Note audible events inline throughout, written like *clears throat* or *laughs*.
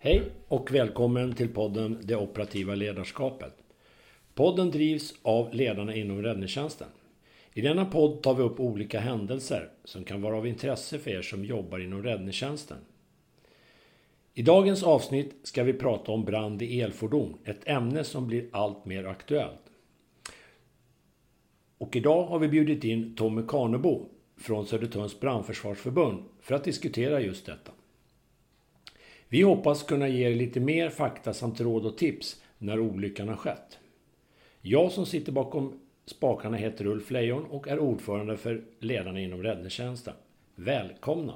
Hej och välkommen till podden Det operativa ledarskapet. Podden drivs av ledarna inom räddningstjänsten. I denna podd tar vi upp olika händelser som kan vara av intresse för er som jobbar inom räddningstjänsten. I dagens avsnitt ska vi prata om brand i elfordon, ett ämne som blir allt mer aktuellt. Och idag har vi bjudit in Tommy Karnebo från Södertörns brandförsvarsförbund för att diskutera just detta. Vi hoppas kunna ge er lite mer fakta samt råd och tips när olyckan har skett. Jag som sitter bakom spakarna heter Ulf Lejon och är ordförande för ledarna inom räddningstjänsten. Välkomna!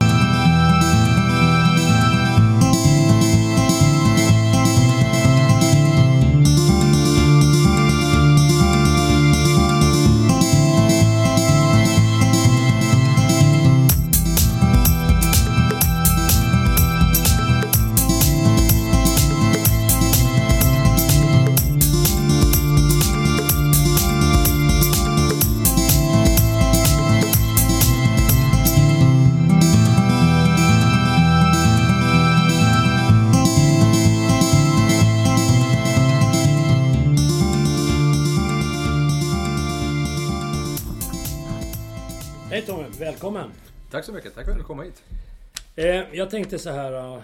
Så mycket, tack för att du kom hit. Eh, jag tänkte så här, eh,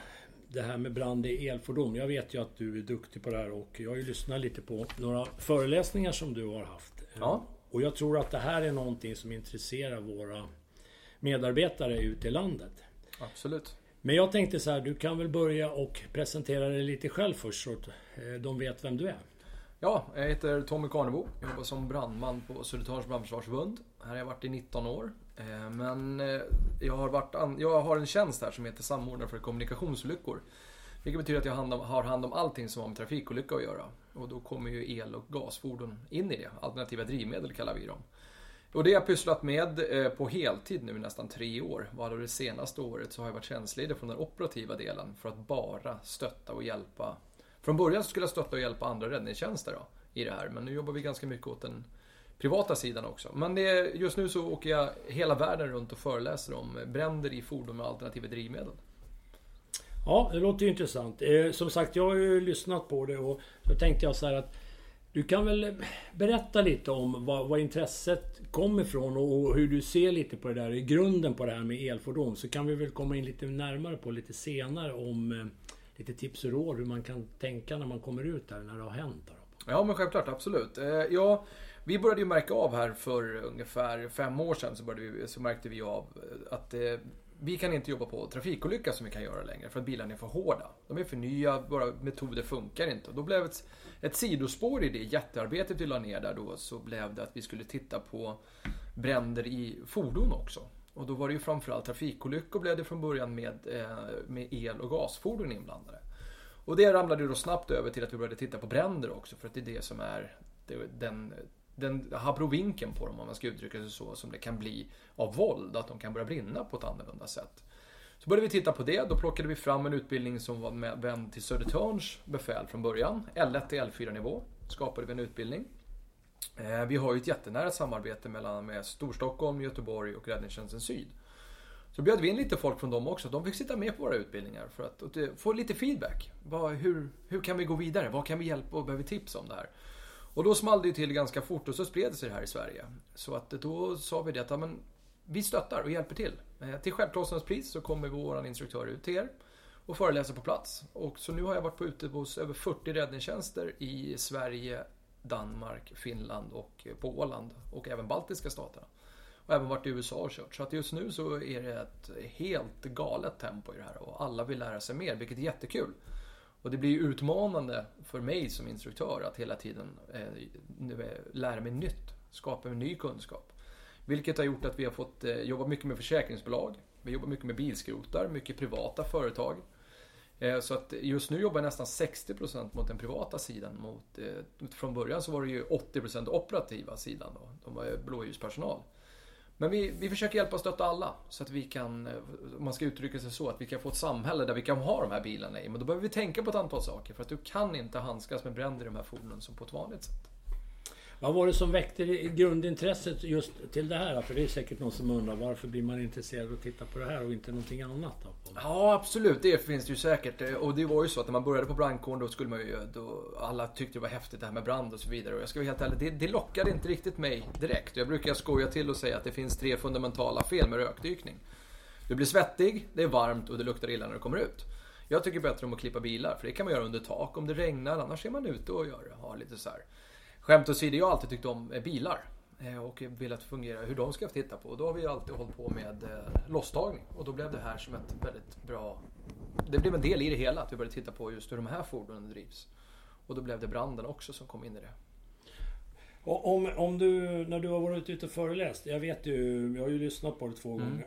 det här med brand i elfordon. Jag vet ju att du är duktig på det här och jag har ju lyssnat lite på några föreläsningar som du har haft. Eh, Ja. Och jag tror att det här är någonting som intresserar våra medarbetare ute i landet. Absolut. Men jag tänkte så här, du kan väl börja och presentera dig lite själv först så att de vet vem du är. Ja, jag heter Tommy Karnebo. Jag jobbar som brandman på Södertörns brandförsvarsförbund. Här har jag varit i 19 år. Eh, men eh, jag har, varit an- jag har en tjänst här som heter samordnare för kommunikationsolyckor. Vilket betyder att jag hand om- har hand om allting som har med trafikolycka att göra. Och då kommer ju el och gasfordon in i det. Alternativa drivmedel kallar vi dem. Och det har jag pysslat med eh, på heltid nu i nästan tre år. Bara det senaste året så har jag varit tjänstledig från den operativa delen för att bara stötta och hjälpa. Från början så skulle jag stötta och hjälpa andra räddningstjänster då, i det här. Men nu jobbar vi ganska mycket åt den privata sidan också. Men det, just nu så åker jag hela världen runt och föreläser om bränder i fordon med alternativa drivmedel. Ja, det låter ju intressant. Eh, Som sagt, jag har ju lyssnat på det och då tänkte jag så här att du kan väl berätta lite om var, var intresset kom ifrån och, och hur du ser lite på det där, i grunden på det här med elfordon. Så kan vi väl komma in lite närmare på lite senare om eh, lite tips och råd hur man kan tänka när man kommer ut där, när det har hänt. Ja, men självklart, absolut. Eh, Ja, vi började ju märka av här för ungefär fem år sedan så, började vi, så märkte vi av eh, att eh, vi kan inte jobba på trafikolycka som vi kan göra längre för att bilarna är för hårda. De är för nya, våra metoder funkar inte. Och då blev ett, ett sidospår i det jättearbetet vi la ner där då så blev det att vi skulle titta på bränder i fordon också. Och då var det ju framförallt trafikolyckor blev det från början med, eh, med el och gasfordon inblandade. Och det ramlade då snabbt över till att vi började titta på bränder också för att det är det som är den, den habrovinken på dem om man ska uttrycka sig så som det kan bli av våld, att de kan börja brinna på ett annorlunda sätt. Så började vi titta på det, då plockade vi fram en utbildning som var med, vänd till Södertörns befäl från början. L1 till L4 nivå skapade vi en utbildning. Eh, vi har ju ett jättenära samarbete mellan med Storstockholm, Göteborg och Räddningstjänsten Syd. Så bjöd vi in lite folk från dem också. De fick sitta med på våra utbildningar för att få lite feedback. Hur, hur kan vi gå vidare? Vad kan vi hjälpa och behöver tips om det här? Och då small det till ganska fort och så spred det sig det här i Sverige. Så att då sa vi det att ja, men, vi stöttar och hjälper till. Eh, Till självkostnadspris så kommer vår instruktör ut till er och föreläser på plats. Och så nu har jag varit på ute hos över 40 räddningstjänster i Sverige, Danmark, Finland och eh, på Åland och även baltiska staterna. Och även varit i USA och kört. Så att just nu så är det ett helt galet tempo i det här och alla vill lära sig mer, vilket är jättekul. Och det blir ju utmanande för mig som instruktör att hela tiden eh, lära mig nytt, skapa en ny kunskap. Vilket har gjort att vi har fått eh, jobba mycket med försäkringsbolag, vi jobbar mycket med bilskrotar, mycket privata företag. Eh, Så att just nu jobbar jag nästan 60% mot den privata sidan. Mot, eh, från början så var det ju 80% operativa sidan då. De var ju blåljuspersonal. Men vi, vi försöker hjälpa och stötta alla så att vi kan, eh, om man ska uttrycka sig så, att vi kan få ett samhälle där vi kan ha de här bilarna i. Men då behöver vi tänka på ett antal saker för att du kan inte handskas med bränder i de här fordonen som på ett vanligt sätt. Vad var det som väckte grundintresset just till det här? För det är säkert någon som undrar varför blir man intresserad av att titta på det här och inte någonting annat? Då? Ja, absolut. Det finns det ju säkert. Och det var ju så att när man började på brandkåren då skulle man ju... Då alla tyckte det var häftigt det här med brand och så vidare. Och jag ska vara helt ärlig, det, det lockade inte riktigt mig direkt. Jag brukar skoja till och säga att det finns tre fundamentala fel med rökdykning. Du blir svettig, det är varmt och det luktar illa när du kommer ut. Jag tycker bättre om att klippa bilar, för det kan man göra under tak om det regnar. Annars är man ute och gör det. Har lite så här. Skämt åsido, jag har alltid tyckt om bilar. Eh, och velat fungera, hur de ska titta på. Och då har vi alltid hållit på med eh, losstagning. Och då blev det här som ett väldigt bra... Det blev en del i det hela, att vi började titta på just hur de här fordonen drivs. Och då blev det branden också som kom in i det. Om, om du, när du har varit ute och föreläst, jag vet ju, jag har ju lyssnat på det två mm. gånger.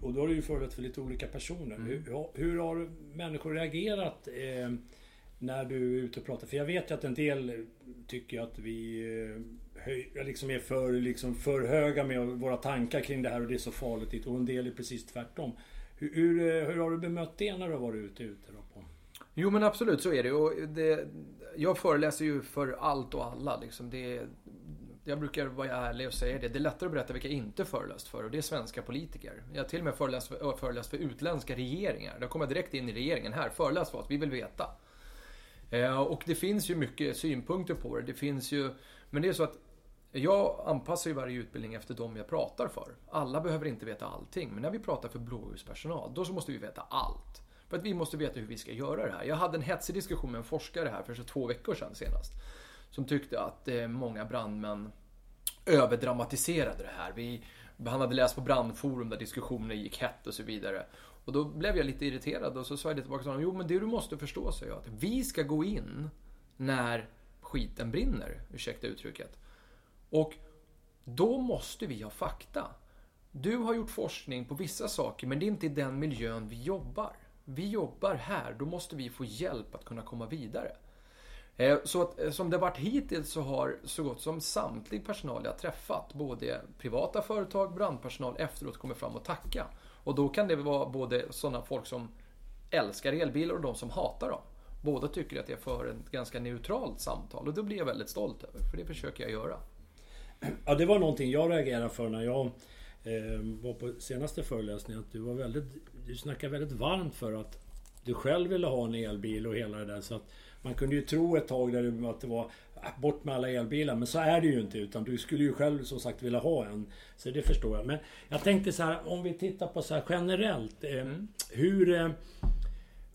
*clears throat* Och då har du ju föreläst för lite olika personer. Mm. Hur, hur, har människor reagerat eh, när du är ute och pratar? För jag vet ju att en del tycker att vi eh, höj, liksom är för, liksom för höga med våra tankar kring det här och det är så farligt. Och en del är precis tvärtom. Hur, hur, eh, hur har du bemött det när du har varit ute? ute då på? Jo men absolut så är det. Och det jag föreläser ju för allt och alla. Liksom. Det, jag brukar vara ärlig och säga det. Det är lättare att berätta vilka jag inte föreläst för och det är svenska politiker. Jag har till och med föreläst för, föreläst för utländska regeringar. Då kommer jag direkt in i regeringen här. Föreläs för oss, vi vill veta. Eh, och det finns ju mycket synpunkter på det. Det finns ju... Men det är så att jag anpassar ju varje utbildning efter de jag pratar för. Alla behöver inte veta allting, men när vi pratar för blåljuspersonal, då så måste vi veta allt. För att vi måste veta hur vi ska göra det här. Jag hade en hetsig diskussion med en forskare här för så två veckor sedan senast. Som tyckte att eh, många brandmän överdramatiserade det här. Vi, han hade läst på brandforum där diskussioner gick hett och så vidare. Och då blev jag lite irriterad och så sa jag det tillbaka till honom. Jo men det du måste förstå, sa jag. Att vi ska gå in när skiten brinner. Ursäkta uttrycket. Och då måste vi ha fakta. Du har gjort forskning på vissa saker men det är inte i den miljön vi jobbar. Vi jobbar här, då måste vi få hjälp att kunna komma vidare. Eh, så att, eh, som det varit hittills så har så gott som samtlig personal jag träffat, både privata företag, brandpersonal, efteråt kommit fram och tacka. Och då kan det vara både sådana folk som älskar elbilar och de som hatar dem. Båda tycker att jag för ett ganska neutralt samtal och det blir jag väldigt stolt över, för det försöker jag göra. Ja, det var någonting jag reagerade för när jag eh, var på senaste föreläsningen. Att du var väldigt... Du snackade väldigt varmt för att du själv ville ha en elbil och hela det där. Så att man kunde ju tro ett tag där att det var bort med alla elbilar. Men så är det ju inte. Utan du skulle ju själv som sagt vilja ha en. Så det förstår jag. Men jag tänkte så här, om vi tittar på så här generellt. Eh, mm. Hur... Eh,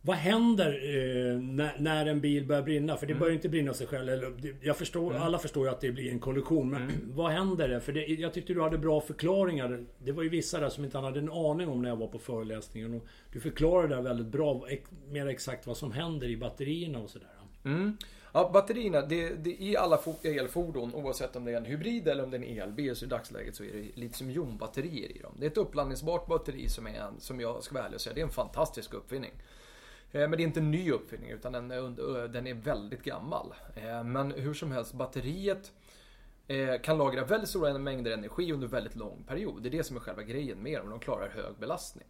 vad händer eh, när, när, en bil börjar brinna? För det mm. börjar inte brinna sig själv. Eller, jag förstår, mm. Alla förstår ju att det blir en kollision. Men mm. vad händer? Det? För det, jag tyckte du hade bra förklaringar. Det var ju vissa där som inte hade en aning om när jag var på föreläsningen. Och du förklarade där väldigt bra, mer exakt vad som händer i batterierna och sådär. Ja, batterierna, det, det, i alla elfordon, oavsett om det är en hybrid eller om det är en elbil, så i dagsläget så är det litiumjonbatterier i dem. Det är ett uppladdningsbart batteri som är en, som jag ska vara ärlig och säga, det är en fantastisk uppfinning. Eh, men det är inte en ny uppfinning utan den är, den är väldigt gammal. Eh, men hur som helst, batteriet eh, kan lagra väldigt stora mängder energi under väldigt lång period. Det är det som är själva grejen med dem. De klarar hög belastning.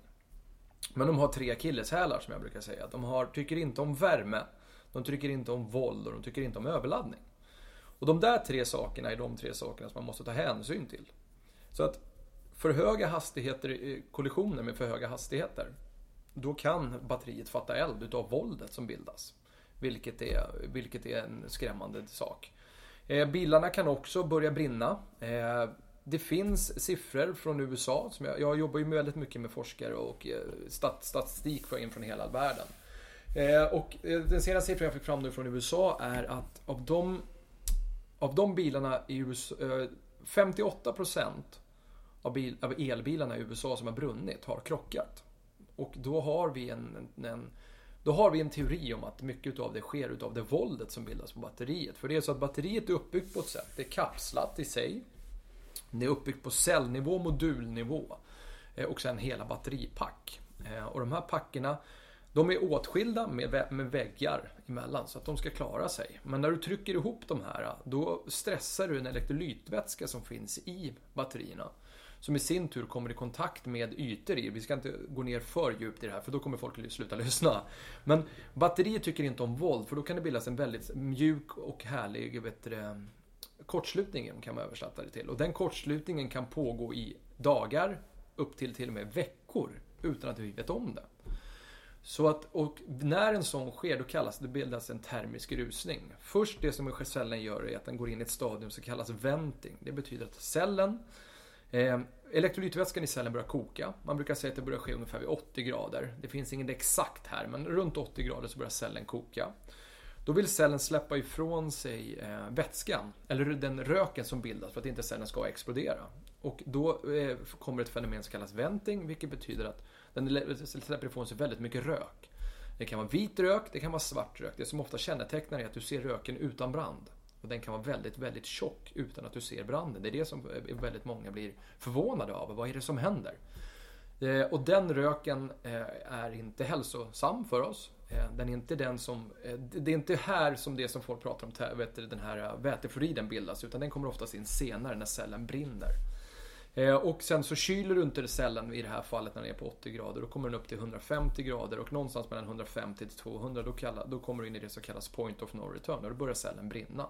Men de har tre akilleshälar som jag brukar säga. De har, tycker inte om värme, de tycker inte om våld och de tycker inte om överladdning. Och de där tre sakerna är de tre sakerna som man måste ta hänsyn till. Så att för höga hastigheter, eh, kollisioner med för höga hastigheter då kan batteriet fatta eld utav våldet som bildas. Vilket är, vilket är en skrämmande sak. Eh, bilarna kan också börja brinna. Eh, det finns siffror från USA. Som jag, jag jobbar ju väldigt mycket med forskare och eh, stat, statistik in från hela världen. Eh, och eh, den senaste siffran jag fick fram nu från USA är att av de, av de bilarna i USA, 58% eh, av, bil, av elbilarna i USA som har brunnit har krockat. Och då har vi en, en, då har vi en teori om att mycket av det sker utav det våldet som bildas på batteriet. För det är så att batteriet är uppbyggt på ett sätt. Det är kapslat i sig. Det är uppbyggt på cellnivå, modulnivå. Och sen hela batteripack. Och de här packerna de är åtskilda med, med väggar emellan så att de ska klara sig. Men när du trycker ihop de här då stressar du en elektrolytvätska som finns i batterierna som i sin tur kommer i kontakt med ytor i. Vi ska inte gå ner för djupt i det här för då kommer folk sluta lyssna. Men batterier tycker inte om våld för då kan det bildas en väldigt mjuk och härlig vet du, kortslutningen kan man översätta det till. Och den kortslutningen kan pågå i dagar, upp till till och med veckor, utan att vi vet om det. Så att, och när en sån sker, då kallas det bildas en termisk rusning. Först det som cellen gör är att den går in i ett stadium som kallas venting. Det betyder att cellen eh, Elektrolytvätskan i cellen börjar koka. Man brukar säga att det börjar ske ungefär vid 80 grader. Det finns inget exakt här, men runt 80 grader så börjar cellen koka. Då vill cellen släppa ifrån sig eh, vätskan, eller den röken som bildas för att inte cellen ska explodera. Och då eh, kommer ett fenomen som kallas venting, vilket betyder att den släpper ifrån sig väldigt mycket rök. Det kan vara vit rök, det kan vara svart rök. Det som ofta kännetecknar är att du ser röken utan brand. Och den kan vara väldigt, väldigt tjock utan att du ser branden. Det är det som eh, väldigt många blir förvånade av. Vad är det som händer? Eh, och den röken eh, är inte hälsosam för oss. Den är inte den som, det är inte här som det som folk pratar om, vet du, den här vätefluoriden bildas, utan den kommer oftast in senare när cellen brinner. Eh, och sen så kyler du inte cellen i det här fallet när den är på 80 grader. Då kommer den upp till 150 grader och någonstans mellan 150 till 200 då, kallar, då kommer du in i det som kallas point of no return och då börjar cellen brinna.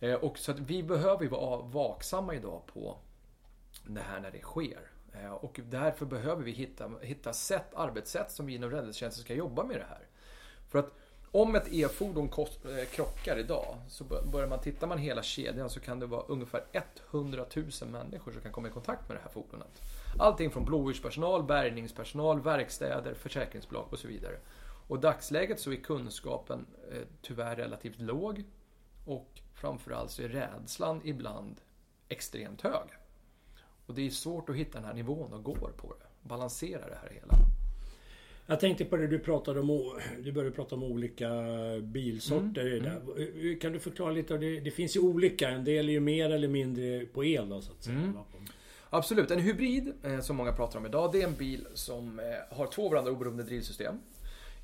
Eh, och så att vi behöver ju vara vaksamma idag på det här när det sker. Eh, och därför behöver vi hitta, hitta sätt, arbetssätt som vi inom räddningstjänsten ska jobba med det här. För att om ett e-fordon eh, krockar idag, så börjar man tittar man hela kedjan så kan det vara ungefär 100 000 människor som kan komma i kontakt med det här fordonet. Allting från blåljuspersonal, bärgningspersonal, verkstäder, försäkringsbolag och så vidare. Och i dagsläget så är kunskapen eh, tyvärr relativt låg och framförallt så är rädslan ibland extremt hög. Och det är svårt att hitta den här nivån och gå på det. Balansera det här hela. Jag tänkte på det du pratade om. Du började prata om olika bilsorter. Mm, mm. Kan du förklara lite? Det, det finns ju olika. En del är ju mer eller mindre på el då, så att säga. Mm. Absolut. En hybrid, eh, som många pratar om idag, det är en bil som eh, har två varandra oberoende drivsystem.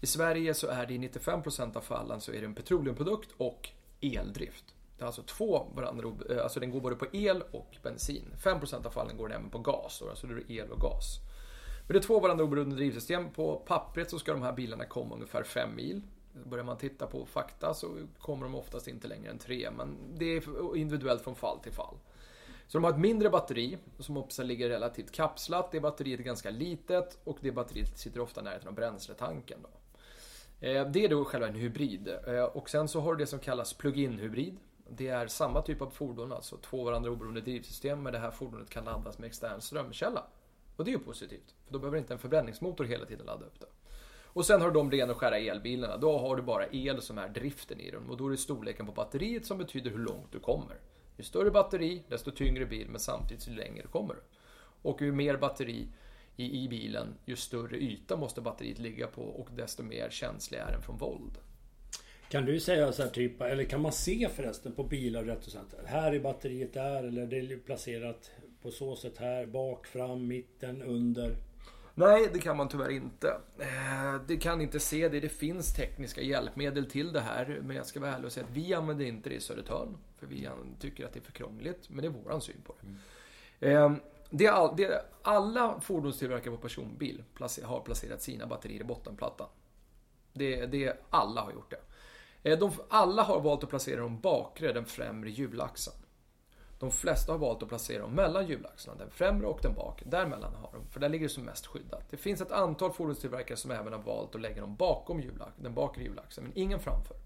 I Sverige så är det i 95% av fallen så är det en petroleumprodukt och eldrift. Det är alltså två varandra, eh, alltså den går både på el och bensin. 5% av fallen går den även på gas, alltså det är el och gas. Men det är två varandra oberoende drivsystem. På pappret så ska de här bilarna komma ungefär 5 mil. Börjar man titta på fakta så kommer de oftast inte längre än 3, men det är individuellt från fall till fall. Så de har ett mindre batteri som också ligger relativt kapslat. Det batteriet är ganska litet och det batteriet sitter ofta nära av bränsletanken. Då. Eh, det är då själva en hybrid. Eh, och sen så har du det som kallas plug-in hybrid. Det är samma typ av fordon, alltså två varandra oberoende drivsystem, men det här fordonet kan laddas med extern strömkälla. Och det är ju positivt, för då behöver inte en förbränningsmotor hela tiden ladda upp det. Och sen har du de ren och skära elbilarna. Då har du bara el som är driften i dem. Och då är det storleken på batteriet som betyder hur långt du kommer. Ju större batteri, desto tyngre bil, men samtidigt ju längre kommer du. Och ju mer batteri i, i bilen, ju större yta måste batteriet ligga på och desto mer känslig är den från våld. Kan du säga så här typ, eller kan man se förresten på bilar rätt och sånt? Här är batteriet där eller det är placerat på så sätt här, bak, fram, mitten, under? Nej, det kan man tyvärr inte. Eh, det kan inte se det. Det finns tekniska hjälpmedel till det här. Men jag ska vara ärlig och säga att vi använder inte det i Södertörn. För vi tycker att det är för krångligt. Men det är våran syn på det. Mm. Eh, det, all, det alla fordonstillverkare på personbil har placerat sina batterier i bottenplattan. Det, det, alla har gjort det. Eh, de, alla har valt att placera dem bakre den främre hjulaxeln. De flesta har valt att placera dem mellan hjulaxlarna, den främre och den bakre. Däremellan har de, för där ligger det som mest skyddat. Det finns ett antal fordonstillverkare som även har valt att lägga dem bakom hjulaxeln, den bakre hjulaxeln, men ingen framför.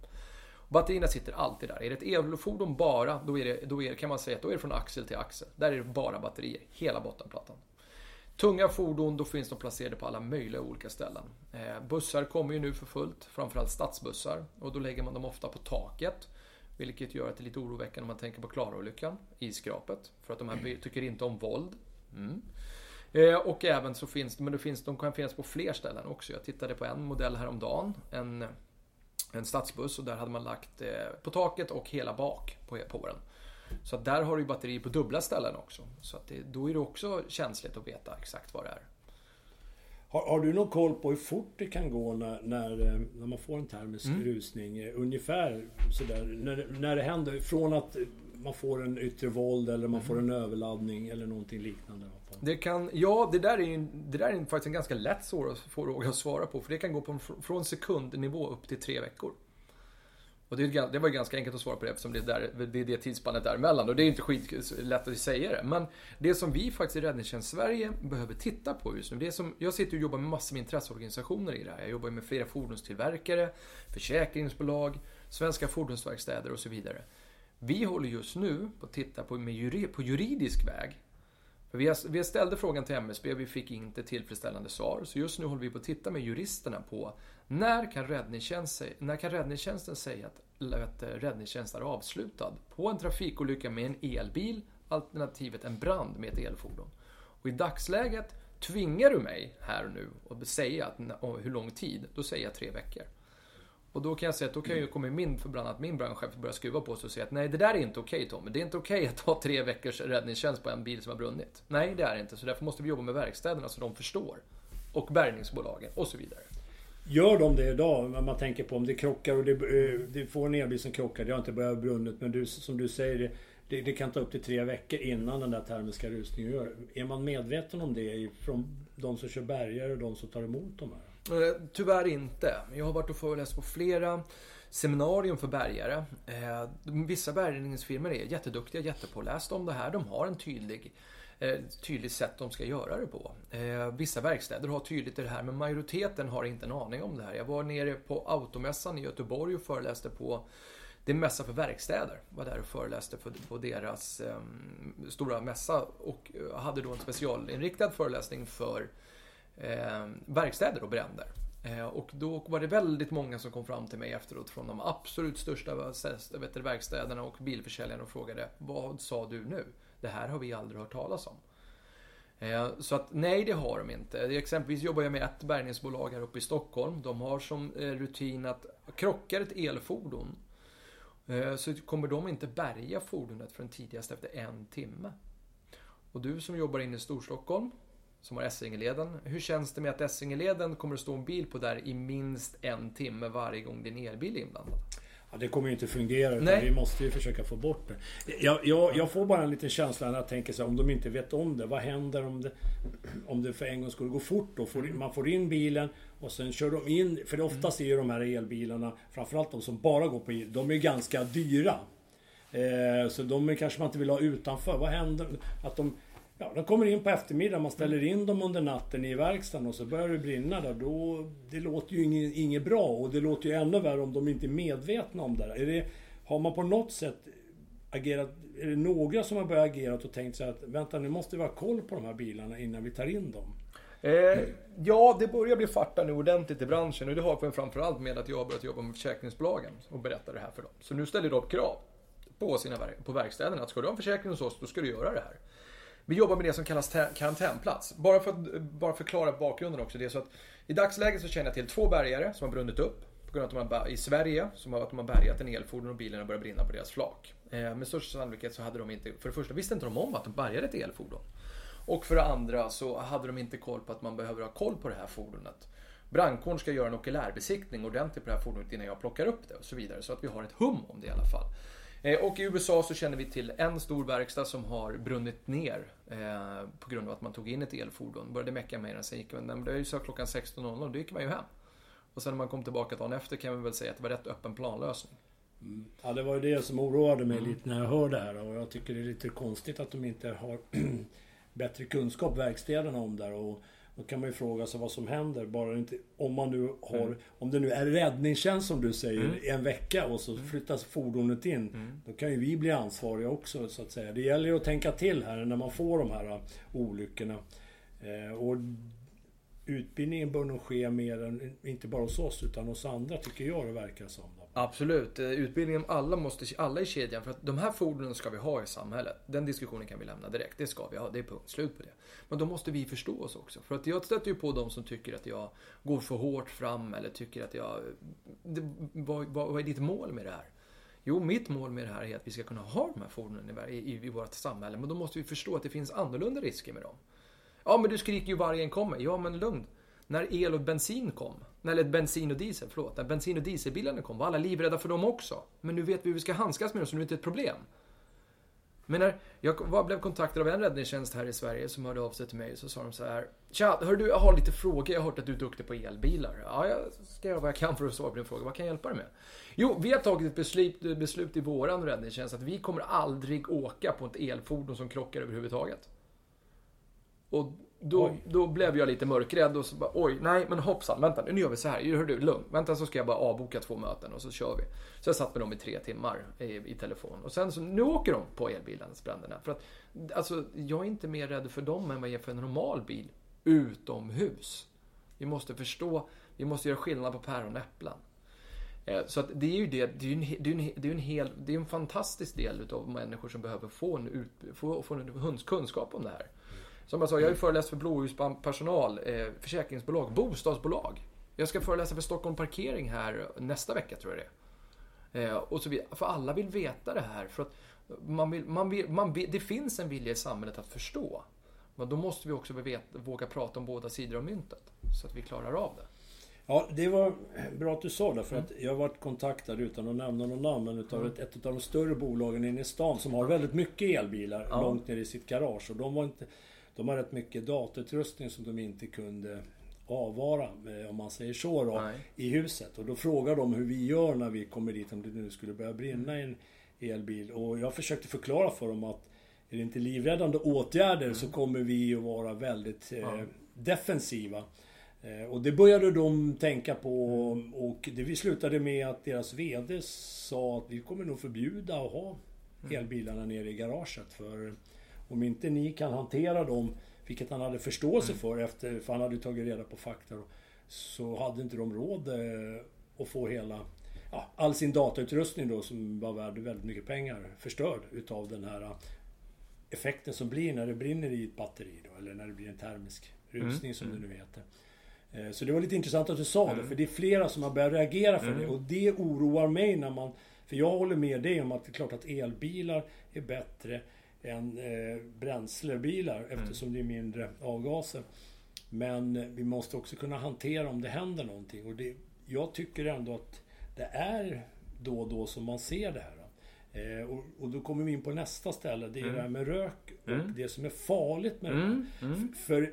Batterierna sitter alltid där. Är det ett elfordon bara, då, är det, då är, kan man säga att då är det från axel till axel. Där är det bara batterier, hela bottenplattan. Tunga fordon, då finns de placerade på alla möjliga olika ställen. Eh, bussar kommer ju nu för fullt, framförallt stadsbussar. Och då lägger man dem ofta på taket. Vilket gör att det är lite oroväckande om man tänker på Klara-olyckan i skrapet. För att de här tycker inte om våld. Mm. Eh, och även så finns men det finns, de kan finnas på fler ställen också. Jag tittade på en modell häromdagen. En, en stadsbuss och där hade man lagt eh, på taket och hela bak på, på den. Så att där har du batteri på dubbla ställen också. Så att det, då är det också känsligt att veta exakt vad det är. Har, har, du någon koll på hur fort det kan gå när, när, eh, när man får en termisk mm. rusning? Eh, ungefär sådär, när, när det händer. Från att man får en yttre våld eller man mm. får en överladdning eller någonting liknande. Det kan, ja, det där är, ju, det där är faktiskt en ganska lätt fråga att svara på. För det kan gå på, från sekundnivå upp till tre veckor. Och det, det var ju ganska enkelt att svara på det eftersom det är, där, det, är det tidsspannet däremellan. Och det är inte skitlätt att säga det. Men det som vi faktiskt i Räddningstjänst Sverige behöver titta på just nu. Det som, jag sitter och jobbar med massor med intresseorganisationer i det här. Jag jobbar med flera fordonstillverkare, försäkringsbolag, svenska fordonsverkstäder och så vidare. Vi håller just nu på att titta på, med, på juridisk väg vi, vi ställde frågan till MSB, vi fick inte tillfredsställande svar. Så just nu håller vi på att titta med juristerna på när kan, räddningstjänst, när kan räddningstjänsten säga att, att räddningstjänst är avslutad på en trafikolycka med en elbil, alternativet en brand med ett elfordon. Och i dagsläget tvingar du mig här och nu att säga att, hur lång tid, då säger jag tre veckor. Och då kan jag säga att då kan ju komma min, förbannat min brandchef börja skruva på sig och säga att nej det där är inte okej okay, Tommy. Det är inte okej okay att ha tre veckors räddningstjänst på en bil som har brunnit. Nej det är det inte. Så därför måste vi jobba med verkstäderna så de förstår. Och bärgningsbolagen och så vidare. Gör de det idag? När man tänker på om det krockar och det, eh, det får en elbil som krockar. Det har inte börjat brunnit men du, som du säger det, det, det, kan ta upp till tre veckor innan den där termiska rusningen gör. Är man medveten om det från de som kör bärgare och de som tar emot de här? Eh, tyvärr inte. Jag har varit och föreläst på flera seminarium för bärgare. Eh, vissa bärgningsfirmor är jätteduktiga, jättepålästa om det här. De har en tydlig Eh, tydligt sätt de ska göra det på. Eh, vissa verkstäder har tydligt det här men majoriteten har inte en aning om det här. Jag var nere på Automässan i Göteborg och föreläste på det är en mässa för verkstäder. Var där och föreläste för, på deras eh, stora mässa och eh, hade då en specialinriktad föreläsning för eh, verkstäder och bränder. Eh, och då var det väldigt många som kom fram till mig efteråt från de absolut största vet verkstäderna och bilförsäljarna och frågade Vad sa du nu? Det här har vi aldrig hört talas om. Eh, så att nej, det har de inte. Exempelvis jobbar jag med ett bärgningsbolag här uppe i Stockholm. De har som eh, rutin att krockar ett elfordon eh, så kommer de inte bärga fordonet förrän tidigast efter en timme. Och du som jobbar inne i Storstockholm som har Essingeleden. Hur känns det med att Essingeleden kommer att stå en bil på där i minst en timme varje gång din elbil är inblandad? Ja, det kommer ju inte fungera utan vi måste ju försöka få bort det. Jag, jag, jag, får bara en liten känsla när jag tänker så här, om de inte vet om det. Vad händer om det, om det för en gång skulle gå fort då? Får, man får in bilen och sen kör de in. För oftast är ju de här elbilarna, framförallt de som bara går på el, de är ganska dyra. Eh, så de kanske man inte vill ha utanför. Vad händer? Att de Ja, de kommer in på eftermiddagen, man ställer in dem under natten i verkstaden och så börjar det brinna där. Då, det låter ju inget, inget bra och det låter ju ännu värre om de inte är medvetna om det. Är det har man på något sätt agerat, är det några som har börjat agera och tänkt sig att vänta nu måste vi ha koll på de här bilarna innan vi tar in dem? Eh, ja, det börjar bli farta nu ordentligt i branschen och det har vi framförallt med att jag har börjat jobba med försäkringsbolagen och berätta det här för dem. Så nu ställer de krav på, sina, på verkstäderna att ska du ha en försäkring hos oss, då ska du göra det här. Vi jobbar med det som kallas karantänplats. Bara för att bara förklara bakgrunden också. Det är så att I dagsläget så känner jag till två bärgare som har brunnit upp på grund av att de har, i Sverige, som har, att de har bärgat en elfordon och bilen har börjat brinna på deras flak. Eh, med största sannolikhet så hade de inte, för det första visste inte de om att de bärgade ett elfordon. Och för det andra så hade de inte koll på att man behöver ha koll på det här fordonet. Brandkåren ska göra en okulärbesiktning ordentligt på det här fordonet innan jag plockar upp det och så vidare. Så att vi har ett hum om det i alla fall. Eh, och i USA så känner vi till en stor verkstad som har brunnit ner eh, på grund av att man tog in ett elfordon. Började mecka med den, sen gick man, den blev så klockan 16.00, och då gick man ju hem. Och sen när man kom tillbaka dagen efter kan vi väl säga att det var rätt öppen planlösning. Mm. Ja, det var ju det som oroade mig mm. lite när jag hörde det här och jag tycker det är lite konstigt att de inte har *clears throat* bättre kunskap, verkstäderna, om det här. Och då kan man ju fråga sig vad som händer. Bara inte, om man nu har... Mm. Om det nu är räddningstjänst som du säger, mm. en vecka och så mm. flyttas fordonet in. Mm. Då kan ju vi bli ansvariga också så att säga. Det gäller ju att tänka till här när man får de här olyckorna. Eh, och utbildningen bör nog ske mer än, inte bara hos oss, utan hos andra tycker jag det verkar som. Absolut. Eh, Utbildning om alla, måste, alla i kedjan. För att de här fordonen ska vi ha i samhället. Den diskussionen kan vi lämna direkt. Det ska vi ha. Det är punkt slut på det. Men då måste vi förstå oss också. För att jag stöter ju på de som tycker att jag går för hårt fram eller tycker att jag... Det, vad, vad, vad är ditt mål med det här? Jo, mitt mål med det här är att vi ska kunna ha de här fordonen i, i, i vårt samhälle. Men då måste vi förstå att det finns annorlunda risker med dem. Ja, men du skriker ju vargen kommer. Ja, men lugn. När el och bensin kom, eller bensin och diesel, förlåt. När bensin och dieselbilarna kom var alla livrädda för dem också. Men nu vet vi hur vi ska handskas med dem så nu är det inte ett problem. Men jag var, blev kontaktad av en räddningstjänst här i Sverige som hörde av sig till mig. Så sa de så här. Tja, hör du, jag har lite frågor. Jag har hört att du är duktig på elbilar. Ja, jag ska göra vad jag kan för att svara på din fråga. Vad kan jag hjälpa dig med? Jo, vi har tagit ett beslut, beslut i våran räddningstjänst att vi kommer aldrig åka på ett elfordon som krockar överhuvudtaget. Och då, då blev jag lite mörkrädd och så bara, oj, nej men hoppsan, vänta nu gör vi så här. Hör du, lugn. Vänta så ska jag bara avboka två möten och så kör vi. Så jag satt med dem i tre timmar i, i telefon. Och sen så, nu åker de på elbilens bränderna. För att, alltså, jag är inte mer rädd för dem än vad jag är för en normal bil utomhus. Vi måste förstå, vi måste göra skillnad på päron och äpplen. Eh, så att det är ju det, det är en, det är en, det är en, hel, det är en fantastisk del utav människor som behöver få en, ut, få, få en kunskap om det här. Som jag sa, jag har ju föreläst för blåljuspersonal, eh, försäkringsbolag, bostadsbolag. Jag ska föreläsa för Stockholm Parkering här nästa vecka tror jag det är. Eh, och så vidare. För alla vill veta det här. För att man vill, man vill, man vill, det finns en vilja i samhället att förstå. Men då måste vi också veta, våga prata om båda sidor av myntet. Så att vi klarar av det. Ja, det var bra att du sa det. För att jag har varit kontaktad, utan att nämna någon namn, men utav mm. ett, ett av de större bolagen inne i stan som har väldigt mycket elbilar ja. långt ner i sitt garage. Och de var inte de har rätt mycket datutrustning som de inte kunde avvara, eh, om man säger så då, Nej. i huset. Och då frågar de hur vi gör när vi kommer dit, om det nu skulle börja brinna en elbil. Och jag försökte förklara för dem att är det inte livräddande åtgärder mm. så kommer vi att vara väldigt eh, defensiva. Eh, och det började de tänka på mm. och det vi slutade med att deras VD sa att vi kommer nog förbjuda att ha mm. elbilarna nere i garaget. För om inte ni kan hantera dem, vilket han hade förståelse mm. för efter, för han hade tagit reda på fakta, så hade inte de råd eh, att få hela, ja, all sin datautrustning då som var värd väldigt mycket pengar förstörd utav den här eh, effekten som blir när det brinner i ett batteri då, eller när det blir en termisk rusning mm. som det mm. nu heter. Eh, så det var lite intressant att du sa mm. det, för det är flera som har börjat reagera för mm. det och det oroar mig när man... För jag håller med dig om att det är klart att elbilar är bättre än eh, bränslebilar mm. eftersom det är mindre avgaser. Men vi måste också kunna hantera om det händer någonting. Och det, jag tycker ändå att det är då och då som man ser det här. Eh, och, och, då kommer vi in på nästa ställe. Det är mm. det här med rök och mm. det som är farligt med mm. det här. Mm. För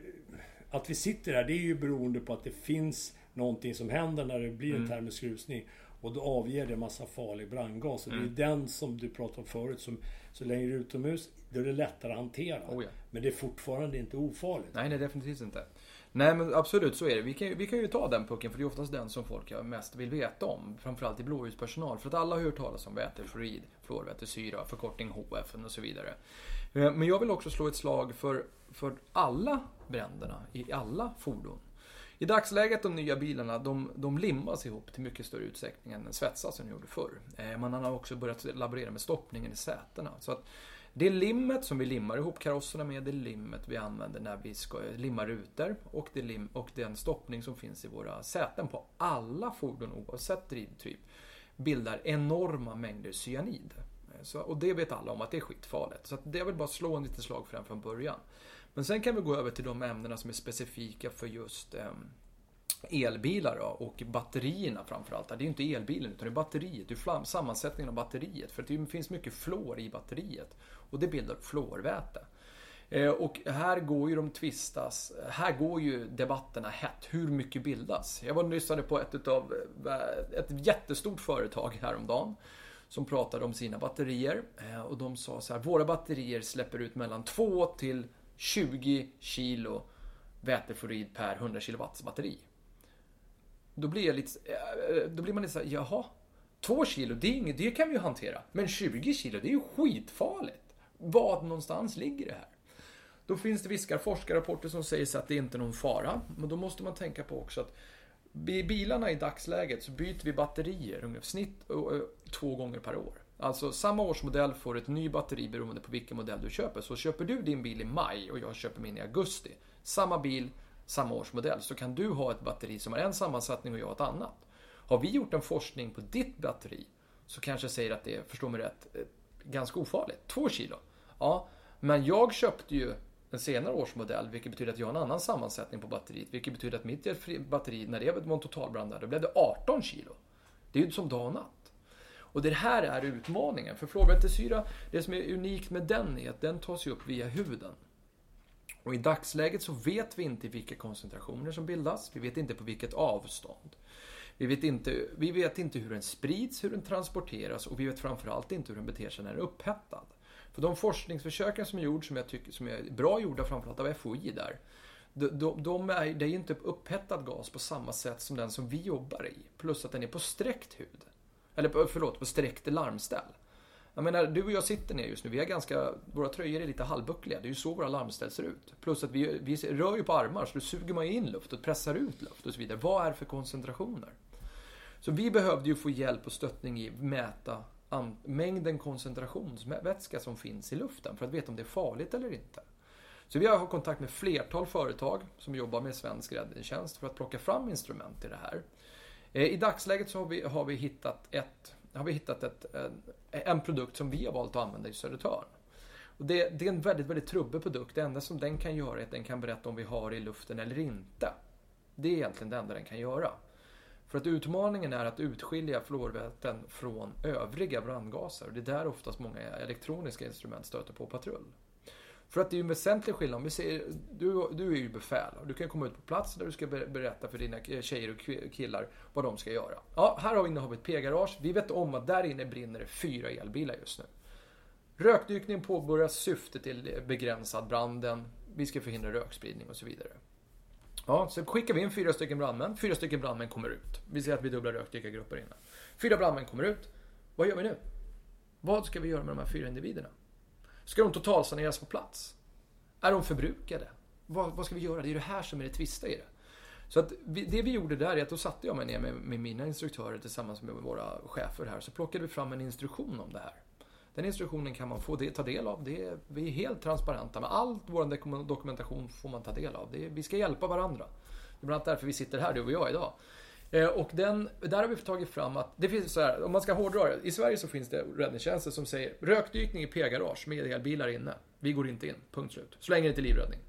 att vi sitter här, det är ju beroende på att det finns någonting som händer när det blir en mm. termisk rusning. Och då avger det massa farlig brandgas. Och det är mm. den som du pratade om förut. Som, så länge du är utomhus, då är det lättare att hantera. Oh ja. Men det är fortfarande inte ofarligt. Nej, nej definitivt inte. Nej men absolut så är det. Vi kan, vi kan ju ta den pucken för det är oftast den som folk mest vill veta om. Framförallt i blåljuspersonal. För att alla har hört talas om vätefluorid, fluorvätesyra, förkortning HF och så vidare. Eh, men jag vill också slå ett slag för, för alla bränderna i alla fordon. I dagsläget, de nya bilarna, de, de limmas ihop till mycket större utsträckning än svetsas som de gjorde förr. Eh, man har också börjat laborera med stoppningen i sätena. Så att det limmet som vi limmar ihop karosserna med, det limmet vi använder när vi ska eh, limma rutor och, det lim, och den stoppning som finns i våra säten på alla fordon oavsett drivtyp bildar enorma mängder cyanid. Eh, så, och det vet alla om att det är skitfarligt. Så att det vill bara slå en liten slag för den från början. Men sen kan vi gå över till de ämnena som är specifika för just ehm, elbilar då, och batterierna framförallt. Det är ju inte elbilen utan det är batteriet, det är sammansättningen av batteriet. För det finns mycket fluor i batteriet och det bildar fluorväte. Eh, och här går ju de tvistas, här går ju debatterna hett. Hur mycket bildas? Jag var och lyssnade på ett utav, eh, ett jättestort företag häromdagen som pratade om sina batterier eh, och de sa så här, våra batterier släpper ut mellan 2 till 20 kilo vätefluorid per 100 kW batteri. Då blir, jag lite, eh, eh, då blir man lite såhär, jaha, 2 kilo, det, är inget, det kan vi ju hantera. Men 20 kilo, det är ju skitfarligt. Vad någonstans ligger det här? Då finns det vissa forskarrapporter som säger att det inte är någon fara. Men då måste man tänka på också att i bilarna i dagsläget så byter vi batterier ungefär snitt eh, två gånger per år. Alltså samma årsmodell får ett ny batteri beroende på vilken modell du köper. Så köper du din bil i maj och jag köper min i augusti. Samma bil, samma årsmodell. Så kan du ha ett batteri som har en sammansättning och jag ett annat. Har vi gjort en forskning på ditt batteri så kanske jag säger att det är, förstå mig rätt, eh, ganska ofarligt. Två kilo. Ja, men jag köpte ju en senare årsmodell, vilket betyder att jag har en annan sammansättning på batteriet. Vilket betyder att mitt batteri, när det var en totalbrand där, då blev det 18 kilo. Det är ju som dag och natt. Och det här är utmaningen. För fluorvätesyra, det som är unikt med den är att den tas ju upp via huden. Och i dagsläget så vet vi inte vilka koncentrationer som bildas. Vi vet inte på vilket avstånd. Vi vet, inte, vi vet inte hur den sprids, hur den transporteras och vi vet framförallt inte hur den beter sig när den är upphettad. För de forskningsförsöken som är gjorda, som jag tycker som är bra gjorda framförallt av FOI där, de, de är, det är inte upphettad gas på samma sätt som den som vi jobbar i. Plus att den är på sträckt hud. Eller eh, förlåt, på sträckt larmställ. Jag menar, du och jag sitter ner just nu. Vi är ganska, våra tröjor är lite halvbuckliga. Det är ju så våra larmställ ser ut. Plus att vi, vi rör ju på armar, så då suger man in luft och pressar ut luft och så vidare. Vad är det för koncentrationer? Så vi behövde ju få hjälp och stöttning i att mäta mängden koncentrationsvätska som finns i luften för att veta om det är farligt eller inte. Så vi har kontakt med flertal företag som jobbar med svensk räddningstjänst för att plocka fram instrument i det här. Eh, I dagsläget så har vi, har vi hittat, ett, har vi hittat ett, en, en produkt som vi har valt att använda i Södertörn. Och det, det, är en väldigt, väldigt trubbig produkt. Det enda som den kan göra är att den kan berätta om vi har det i luften eller inte. Det är egentligen det enda den kan göra. För att utmaningen är att utskilja fluorväten från övriga brandgaser. Och det är där oftast många elektroniska instrument stöter på patrull. För att det är ju en väsentlig skillnad. Om vi säger, du, du är ju befäl och du kan komma ut på plats där du ska berätta för dina tjejer och killar vad de ska göra. Ja, här inne har vi ett P-garage. Vi vet om att där inne brinner det fyra elbilar just nu. Rökdykning påbörjas, Syftet till begränsad branden. Vi ska förhindra rökspridning och så vidare. Ja, så skickar vi in fyra stycken brandmän. Fyra stycken brandmän kommer ut. Vi ser att vi dubblar rökdykargrupper innan. Fyra brandmän kommer ut. Vad gör vi nu? Vad ska vi göra med de här fyra individerna? Ska de totalsaneras på plats? Är de förbrukade? Vad, vad ska vi göra? Det är det här som är det tvista i det. Så att vi, det vi gjorde där är att då satte jag mig ner med, med mina instruktörer tillsammans med våra chefer här. Så plockade vi fram en instruktion om det här. Den instruktionen kan man få det, ta del av. Det är, vi är helt transparenta med allt vår dokumentation får man ta del av. Det är, vi ska hjälpa varandra. Det är bland annat därför vi sitter här, du och jag, idag. Eh, och den, där har vi tagit fram att, det finns så här, om man ska hårdra det. I Sverige så finns det räddningstjänster som säger rökdykning i P-garage med elbilar inne. Vi går inte in, punkt slut. Så länge det inte är livräddning.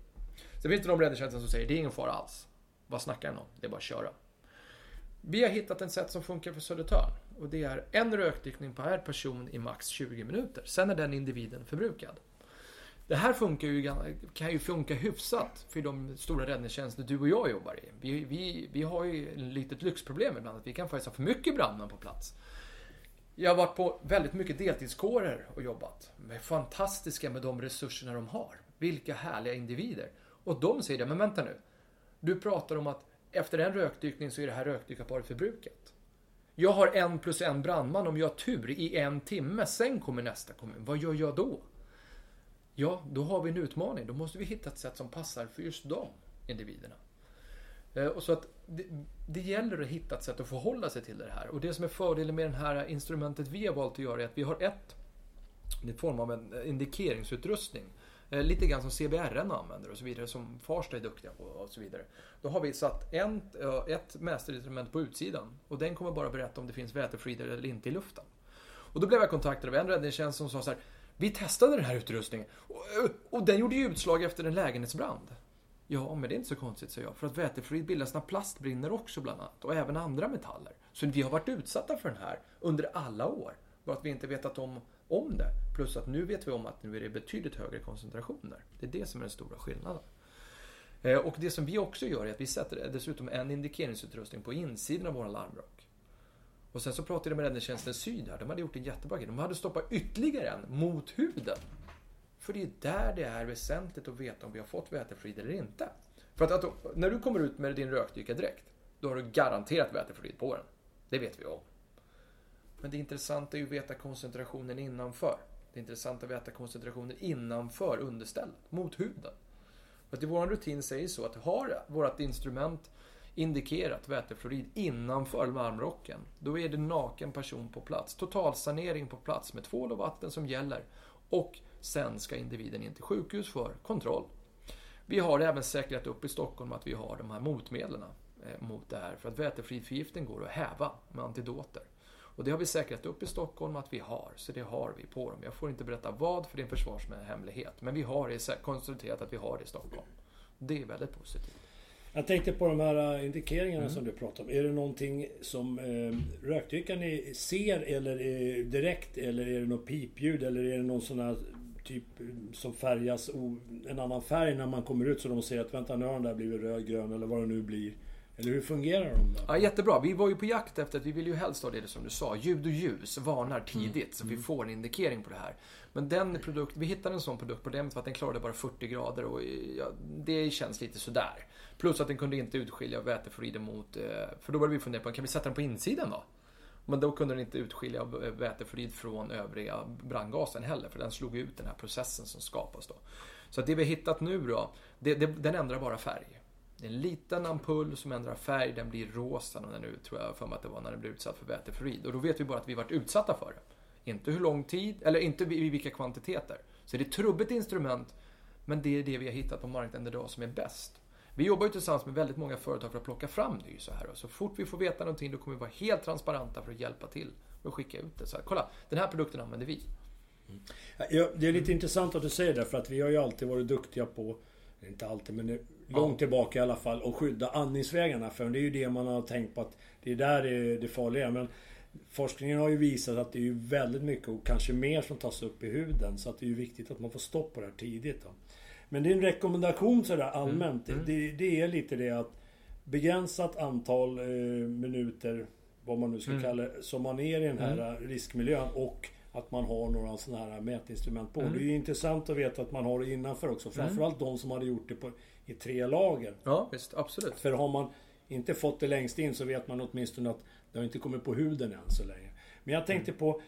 Sen finns det de räddningstjänster som säger det är ingen fara alls. Vad snackar någon? Det är bara att köra. Vi har hittat ett sätt som funkar för Södertörn. Och det är en rökdykning per person i max 20 minuter. Sen är den individen förbrukad. Det här funkar ju, kan ju funka hyfsat för de stora räddningstjänster du och jag jobbar i. Vi, vi, vi har ju ett litet lyxproblem ibland, att vi kan faktiskt ha för mycket brandmän på plats. Jag har varit på väldigt mycket deltidskårer och jobbat. De är fantastiska med de resurserna de har. Vilka härliga individer. Och de säger det, men vänta nu. Du pratar om att efter en rökdykning så är det här rökdykarparet förbrukat. Jag har en plus en brandman om jag har tur i en timme, sen kommer nästa kommun. Vad gör jag då? Ja, då har vi en utmaning. Då måste vi hitta ett sätt som passar för just de individerna. Eh, och så att det, det, gäller att hitta ett sätt att förhålla sig till det här. Och det som är fördelen med det här instrumentet vi har valt att göra är att vi har ett, i form av en eh, indikeringsutrustning. Eh, lite grann som CBRN använder och så vidare, som Farsta är duktiga på och så vidare. Då har vi satt en, ett mästerinstrument på utsidan och den kommer bara berätta om det finns vätefrider eller inte i luften. Och då blev jag kontaktad av en räddningstjänst som sa så här vi testade den här utrustningen och, eh, och den gjorde ju utslag efter en lägenhetsbrand. Ja, men det är inte så konstigt, säger jag. För att vätefluorid bildas när plast brinner också bland annat. Och även andra metaller. Så vi har varit utsatta för den här under alla år. Bara att vi inte vetat om, om det. Plus att nu vet vi om att nu är det betydligt högre koncentrationer. Det är det som är den stora skillnaden. Eh, och det som vi också gör är att vi sätter dessutom en indikeringsutrustning på insidan av våra larmrör. Och sen så pratade jag med Räddningstjänsten Syd här. De hade gjort en jättebra grej. De hade stoppat ytterligare en mot huden. För det är där det är väsentligt att veta om vi har fått vätefluid eller inte. För att, att, när du kommer ut med din rökdykardräkt, då har du garanterat vätefluid på den. Det vet vi om. Men det intressanta är ju att veta koncentrationen innanför. Det är intressant att veta koncentrationen innanför understället, mot huden. För att i vår rutin säger så att har vårt instrument indikerat vätefluorid innanför larmrocken, då är det naken person på plats. Totalsanering på plats med tvål och vatten som gäller. Och sen ska individen in till sjukhus för kontroll. Vi har även säkrat upp i Stockholm att vi har de här motmedlen eh, mot det här. För att vätefluoridförgiftning går att häva med antidoter. Och det har vi säkrat upp i Stockholm att vi har, så det har vi på dem. Jag får inte berätta vad, för det är en försvarshemlighet. Men vi har det konstaterat att vi har det i Stockholm. Det är väldigt positivt. Jag tänkte på de här äh, indikeringarna mm. som du pratade om. Är det någonting som eh, rökdykaren ser eller är direkt? Eller är det något pipljud? Eller är det någon sån här typ som färgas en annan färg när man kommer ut så de ser att vänta nu har den där blivit röd, grön eller vad det nu blir. Eller hur fungerar de? Ja, jättebra. Vi var ju på jakt efter att vi vill ju helst ha det som du sa. Ljud och ljus varnar tidigt mm. så vi mm. får en indikering på det här. Men den produkt, vi hittade en sån produkt problemet var att den klarade bara 40 grader och ja, det känns lite sådär. Plus att den kunde inte utskilja vätefluorider mot, eh, för då började vi fundera på, kan vi sätta den på insidan då? Men då kunde den inte utskilja eh, vätefluorid från övriga brandgasen heller, för den slog ut den här processen som skapas då. Så att det vi har hittat nu då, det, det, den ändrar bara färg. Det är en liten ampull som ändrar färg, den blir rosa när nu, tror jag för mig att det var när den blev utsatt för vätefluorid. Och då vet vi bara att vi varit utsatta för det. Inte hur lång tid, eller inte i vilka kvantiteter. Så det är ett trubbigt instrument, men det är det vi har hittat på marknaden idag som är bäst. Vi jobbar ju tillsammans med väldigt många företag för att plocka fram ny så här. Så fort vi får veta någonting då kommer vi vara helt transparenta för att hjälpa till och skicka ut det. Så här, kolla, den här produkten använder vi. Mm. Ja, det är lite intressant att du säger det för att vi har ju alltid varit duktiga på, inte alltid men långt ja. tillbaka i alla fall, att skydda andningsvägarna. För det är ju det man har tänkt på att det är där det, är det farliga. Men forskningen har ju visat att det är väldigt mycket och kanske mer som tas upp i huden. Så att det är ju viktigt att man får stopp på det här tidigt. Då. Men din rekommendation sådär allmänt, mm. Det, det, är lite det att begränsat antal eh, minuter, vad man nu ska mm. kalla det, som man är i den här mm. riskmiljön och att man har några sådana här mätinstrument på. Mm. Det är ju intressant att veta att man har det innanför också. Mm. Framförallt de som hade gjort det på, i tre lager. Ja, visst. Absolut. För har man inte fått det längst in så vet man åtminstone att det har inte kommit på huden än så länge. Men jag tänkte mm. på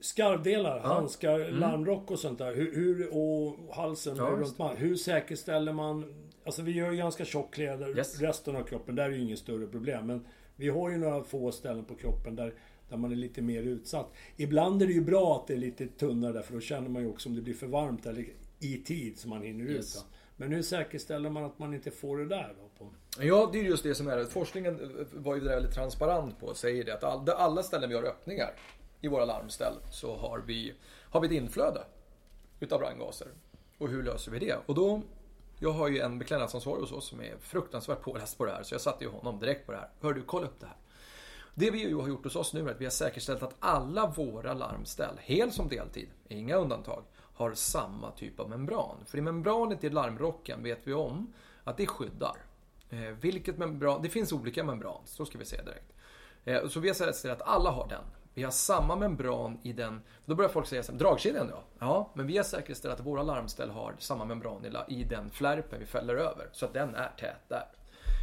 Skarvdelar, ja. handskar, mm. larmrock och sånt där. Hur, hur och halsen ja, runt man. Hur säkerställer man... Alltså vi gör ju ganska tjock kläder, yes. resten av kroppen. Där är ju inget större problem. Men vi har ju några få ställen på kroppen där, där man är lite mer utsatt. Ibland är det ju bra att det är lite tunnare där, för då känner man ju också om det blir för varmt eller i tid så man hinner yes. ut. Då. Men hur säkerställer man att man inte får det där då? På? Ja, det är just det som är det. Forskningen var ju väldigt transparent på, säger det att alla ställen vi har öppningar i våra larmställ så har vi, har vi ett inflöde utav brandgaser. Och hur löser vi det? Och då, jag har ju en beklädnadsansvarig hos oss som är fruktansvärt påläst på det här, så jag satte ju honom direkt på det här. Hör du, kolla upp det här. Det vi ju har gjort hos oss nu är att vi har säkerställt att alla våra larmställ, hel som deltid, inga undantag, har samma typ av membran. För i membranet i larmrocken vet vi om att det skyddar. Eh, vilket membran, det finns olika membran, så ska vi säga direkt. Eh, så vi har säkerställt att alla har den. Vi har samma membran i den... Då börjar folk säga så dragkedjan då? Ja, men vi har säkerställt att våra larmställ har samma membran i den flärpen vi fäller över. Så att den är tät där.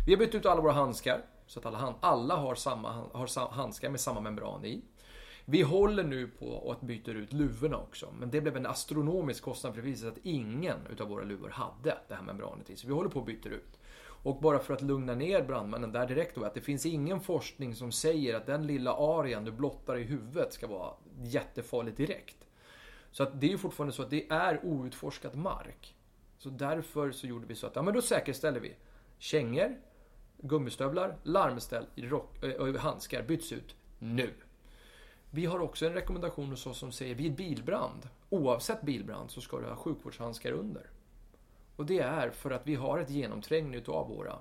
Vi har bytt ut alla våra handskar. Så att alla, alla har, samma, har handskar med samma membran i. Vi håller nu på att byta ut luvorna också. Men det blev en astronomisk kostnad för det visade att ingen utav våra luvor hade det här membranet i. Så vi håller på att byta ut. Och bara för att lugna ner brandmännen där direkt då, att det finns ingen forskning som säger att den lilla arean du blottar i huvudet ska vara jättefarlig direkt. Så att det är ju fortfarande så att det är outforskad mark. Så därför så gjorde vi så att, ja men då säkerställer vi. Kängor, gummistövlar, larmställ, rock, äh, handskar byts ut nu. Vi har också en rekommendation hos oss som säger vid bilbrand, oavsett bilbrand, så ska du ha sjukvårdshandskar under. Och det är för att vi har ett genomträngning utav våra,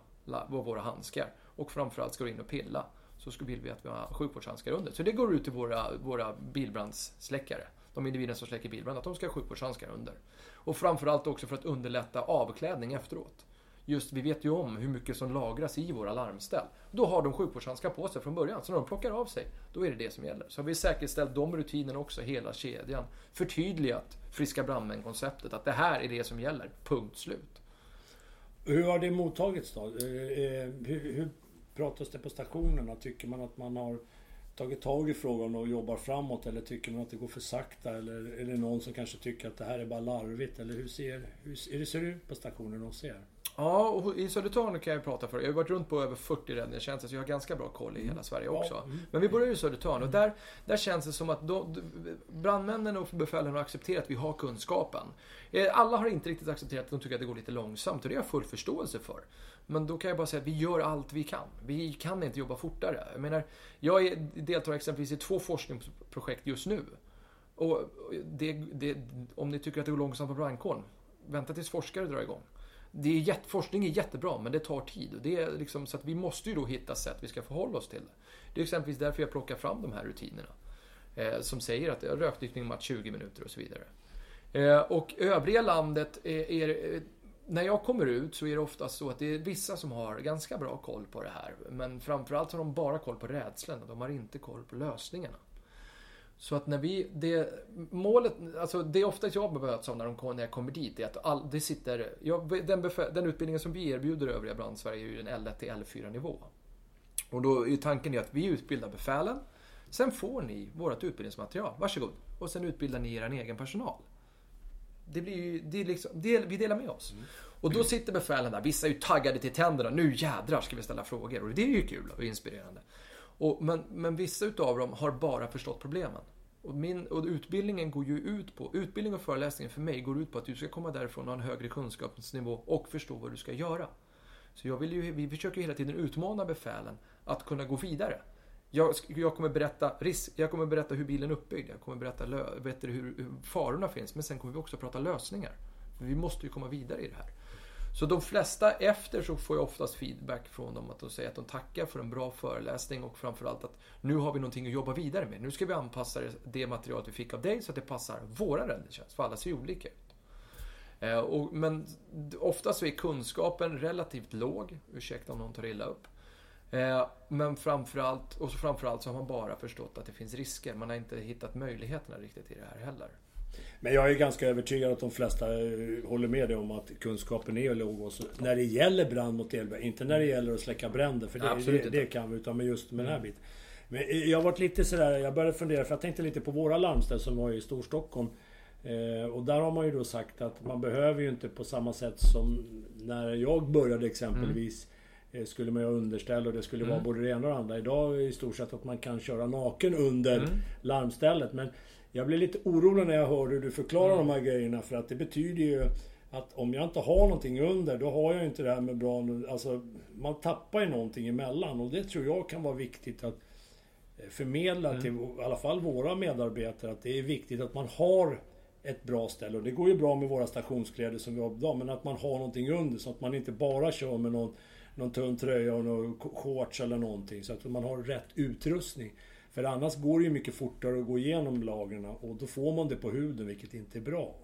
våra handskar. Och framförallt ska du in och pilla så vill vi att vi har sjukvårdshandskar under. Så det går ut till våra, våra bilbrandssläckare. De individer som släcker bilbrand, att de ska ha sjukvårdshandskar under. Och framförallt också för att underlätta avklädning efteråt. Just, vi vet ju om hur mycket som lagras i våra larmställ. Då har de sjukvårdshandskar på sig från början, så när de plockar av sig, då är det det som gäller. Så har vi säkerställt de rutinerna också, hela kedjan. Förtydligat Friska brandmän-konceptet, att det här är det som gäller, punkt slut. Hur har det mottagits då? Eh, eh, hur, hur pratas det på stationerna? Tycker man att man har tagit tag i frågan och jobbar framåt eller tycker man att det går för sakta? Eller är det någon som kanske tycker att det här är bara larvigt? Eller hur ser, hur, hur ser det ut på stationerna hos er? Ja, och i Södertörn kan jag prata för. Jag har varit runt på över 40 räddningstjänster så jag har ganska bra koll i hela mm. Sverige också. Ja. Mm. Men vi börjar i Södertörn och där, där känns det som att då, brandmännen och befälen har accepterat att vi har kunskapen. Eh, alla har inte riktigt accepterat att de tycker att det går lite långsamt och det har jag full förståelse för. Men då kan jag bara säga att vi gör allt vi kan. Vi kan inte jobba fortare. Jag menar, jag är, deltar exempelvis i två forskningsprojekt just nu. Och det, det, om ni tycker att det går långsamt på brandkåren, vänta tills forskare drar igång. det är jätt, forskning är jättebra, men det tar tid. Och det är liksom, så att vi måste ju då hitta sätt vi ska förhålla oss till det. Det är exempelvis därför jag plockar fram de här rutinerna. Eh, som säger att rökdykning max 20 minuter och så vidare. Eh, och övriga landet är, är, när jag kommer ut så är det oftast så att det är vissa som har ganska bra koll på det här. Men framförallt har de bara koll på rädslan de har inte koll på lösningarna. Så att när vi, det, målet, alltså det är oftast jag möts av när, de, när jag kommer dit, är att all, det sitter, jag, den, den utbildningen som vi erbjuder övriga Brandsverige är ju en L1 till L4 nivå. Och då är tanken är att vi utbildar befälen, sen får ni vårt utbildningsmaterial, varsågod. Och sen utbildar ni er egen personal. Det blir ju, det är liksom, det, vi delar med oss. Mm. Och då sitter befälen där, vissa är ju taggade till tänderna, nu jädrar ska vi ställa frågor. Och det är ju kul och inspirerande. Och, men, men vissa utav dem har bara förstått problemen. Och, min, och utbildningen går ju ut på, utbildning och föreläsningen för mig går ut på att du ska komma därifrån och ha en högre kunskapsnivå och förstå vad du ska göra. Så jag vill ju, vi försöker hela tiden utmana befälen att kunna gå vidare. Jag, jag, kommer berätta risk, jag kommer berätta hur bilen är uppbyggd, jag kommer berätta lö, hur, hur farorna finns, men sen kommer vi också prata lösningar. För vi måste ju komma vidare i det här. Så de flesta efter så får jag oftast feedback från dem att de säger att de tackar för en bra föreläsning och framförallt att nu har vi någonting att jobba vidare med. Nu ska vi anpassa det materialet vi fick av dig så att det passar våra räddningstjänst, för alla ser ju olika ut. Eh, men oftast så är kunskapen relativt låg, ursäkta om någon tar illa upp. Eh, men framförallt, och så framförallt så har man bara förstått att det finns risker. Man har inte hittat möjligheterna riktigt i det här heller. Men jag är ganska övertygad att de flesta eh, håller med dig om att kunskapen är låg också. När det gäller brand mot elbrand. Inte när det gäller att släcka bränder, för det, det, det, kan vi. Utan just med den här biten. Men eh, jag har varit lite sådär, jag började fundera, för jag tänkte lite på våra larmställen som var i Storstockholm. Eh, och där har man ju då sagt att man behöver ju inte på samma sätt som när jag började exempelvis. Mm. Skulle man ha underställ och det skulle mm. vara både det ena och det andra. Idag är i stort sett att man kan köra naken under mm. larmstället. Men jag blev lite orolig när jag hörde hur du förklarade mm. de här grejerna för att det betyder ju att om jag inte har någonting under, då har jag inte det här med bra... Alltså, man tappar ju någonting emellan och det tror jag kan vara viktigt att eh, förmedla mm. till i alla fall våra medarbetare att det är viktigt att man har ett bra ställe. Och det går ju bra med våra stationskläder som vi har idag, men att man har någonting under så att man inte bara kör med någon, någon tunn tröja och någon shorts eller någonting. Så att man har rätt utrustning. För annars går det ju mycket fortare att gå igenom lagren och då får man det på huden, vilket inte är bra.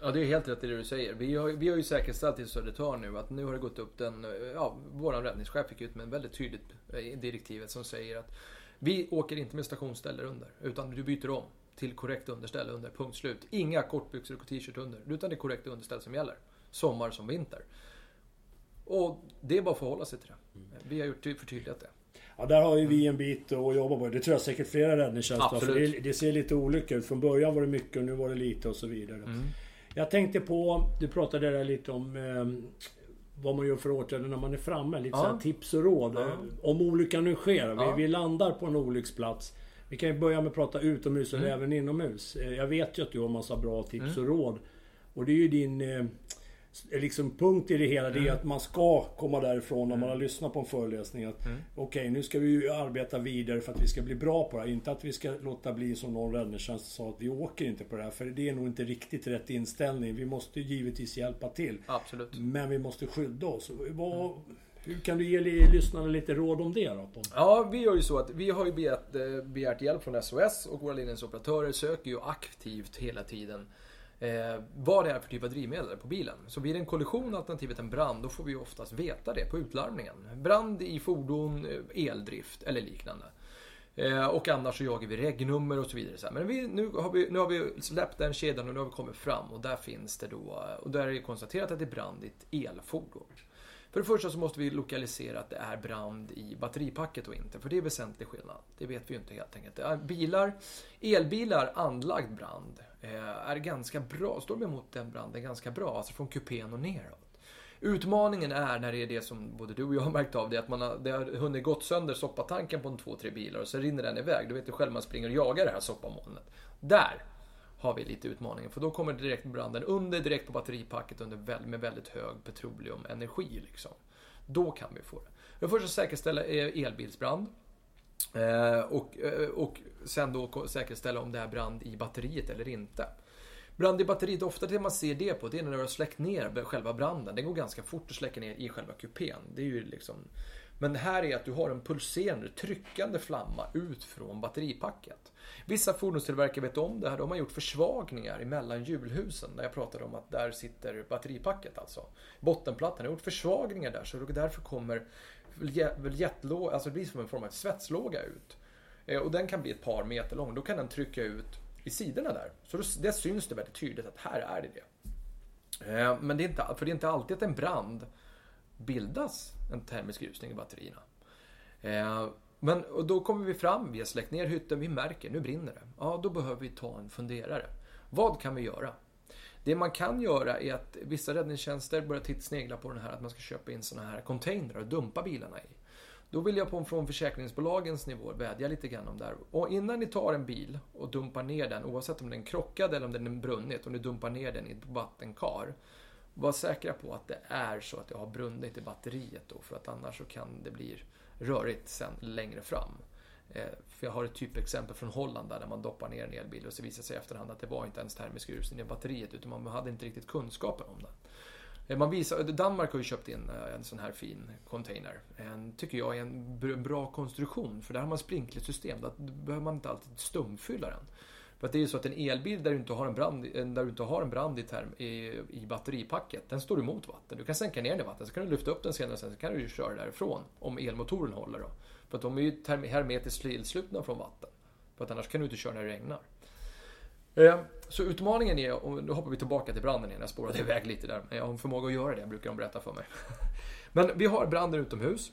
Ja, det är helt rätt i det du säger. Vi har, vi har ju säkerställt i Södertörn nu att nu har det gått upp den... Ja, vår räddningschef fick ut med väldigt tydligt eh, direktivet som säger att vi åker inte med stationsställer under, utan du byter om till korrekt underställ under, punkt slut. Inga kortbyxor och t-shirt under, utan det är korrekt underställ som gäller. Sommar som vinter. Och det är bara att förhålla sig till det. Vi har gjort förtydligat det. Ja, där har ju vi en bit att jobba på. Det tror jag säkert flera räddningstjänster För det, det, ser lite olika ut. Från början var det mycket och nu var det lite och så vidare. Mm. Jag tänkte på, du pratade där lite om eh, vad man gör för åtgärder när man är framme. Lite ja. tips och råd. Ja. Om olyckan nu sker. Ja. Vi, vi, landar på en olycksplats. Vi kan ju börja med att prata utomhus mm. eller även inomhus. Eh, jag vet ju att du har massa bra tips mm. och råd. Och det är ju din... Eh, liksom punkt i det hela, det är mm. att man ska komma därifrån när man har mm. lyssnat på en föreläsning. Att mm. Okej, okay, nu ska vi arbeta vidare för att vi ska bli bra på det här. Inte att vi ska låta bli som någon räddningstjänst sa, att vi åker inte på det här. För det är nog inte riktigt rätt inställning. Vi måste givetvis hjälpa till. Absolut. Men vi måste skydda oss. Vad, mm. Hur kan du ge lyssnarna lite råd om det då? Ja, vi gör ju så att vi har ju begärt, eh, begärt hjälp från SOS och våra linjesoperatörer söker ju aktivt hela tiden eh, vad det är för typ av drivmedel på bilen. Så blir det en kollision alternativet en brand, då får vi oftast veta det på utlarmningen. Brand i fordon, eh, eldrift eller liknande. Eh, och annars så jagar vi regnummer och så vidare. Så Men vi, nu, har vi, nu har vi släppt den kedjan och nu har vi kommit fram och där finns det då, och där är det konstaterat att det är brand i ett elfordon. För det första så måste vi lokalisera att det är brand i batteripacket och inte, för det är väsentlig skillnad. Det vet vi ju inte helt enkelt. Eh, bilar, elbilar anlagd brand Eh, är ganska bra, står de emot den branden ganska bra, alltså från kupén och neråt. Utmaningen är när det är det som både du och jag har märkt av, det att man har, det har hunnit gått sönder soppatanken på en två, tre bilar och så rinner den iväg. Du vet ju själv man springer och jagar det här soppamolnet. Där har vi lite utmaningen, för då kommer direkt branden under, direkt på batteripacket under, med väldigt hög petroleumenergi. Liksom. Då kan vi få det. Det första säkerställa eh, elbilsbrand. Eh, och, eh, och sen då säkerställa om det är brand i batteriet eller inte. Brand i batteriet, ofta det man ser det på, det är när du har släckt ner själva branden. Den går ganska fort att släcka ner i själva kupén. Det är ju liksom... Men här är att du har en pulserande, tryckande flamma ut från batteripacket. Vissa fordonstillverkare vet om det här. De har gjort försvagningar mellan hjulhusen. Där jag pratade om att där sitter batteripacket alltså. Bottenplattan har gjort försvagningar där så därför kommer jättlåg, alltså det blir som en form av svetslåga ut. Eh, och den kan bli ett par meter lång. Då kan den trycka ut i sidorna där. Så då, det syns det väldigt tydligt att här är det det. Eh, men det är inte, för det är inte alltid att en brand bildas en termisk rusning i batterierna. Eh, men och då kommer vi fram, vi har släckt ner hytten, vi märker nu brinner det. Ja, då behöver vi ta en funderare. Vad kan vi göra? Det man kan göra är att vissa räddningstjänster börjar snegla på den här att man ska köpa in sådana här containrar och dumpa bilarna i. Då vill jag på från försäkringsbolagens nivå vädja lite grann om det här. Och innan ni tar en bil och dumpar ner den, oavsett om den är krockad eller om den är brunnit, och ni dumpar ner den i ett vattenkar. Var säkra på att det är så att det har brunnit i batteriet då, för att annars så kan det bli rörigt sen längre fram. Eh, för jag har ett typexempel från Holland där man doppar ner en elbil och så visar sig i efterhand att det var inte ens termisk rusning i batteriet utan man hade inte riktigt kunskapen om det. Eh, man visar, eh, Danmark har ju köpt in en sån här fin container. En, tycker jag är en bra konstruktion för där har man sprinklersystem. Där behöver man inte alltid stumfylla den. För att det är ju så att en elbil där du inte har en brand, där du inte har en brand i, term, i, i batteripacket, den står emot vatten. Du kan sänka ner den i vatten, så kan du lyfta upp den senare, sen så kan du ju köra därifrån. Om elmotorn håller då. För att de är ju hermetiskt tillslutna från vatten. För att annars kan du inte köra när det regnar. Eh, så utmaningen är, och nu hoppar vi tillbaka till branden igen, jag spårade iväg lite där. Men jag har en förmåga att göra det, brukar de berätta för mig. *laughs* Men vi har branden utomhus.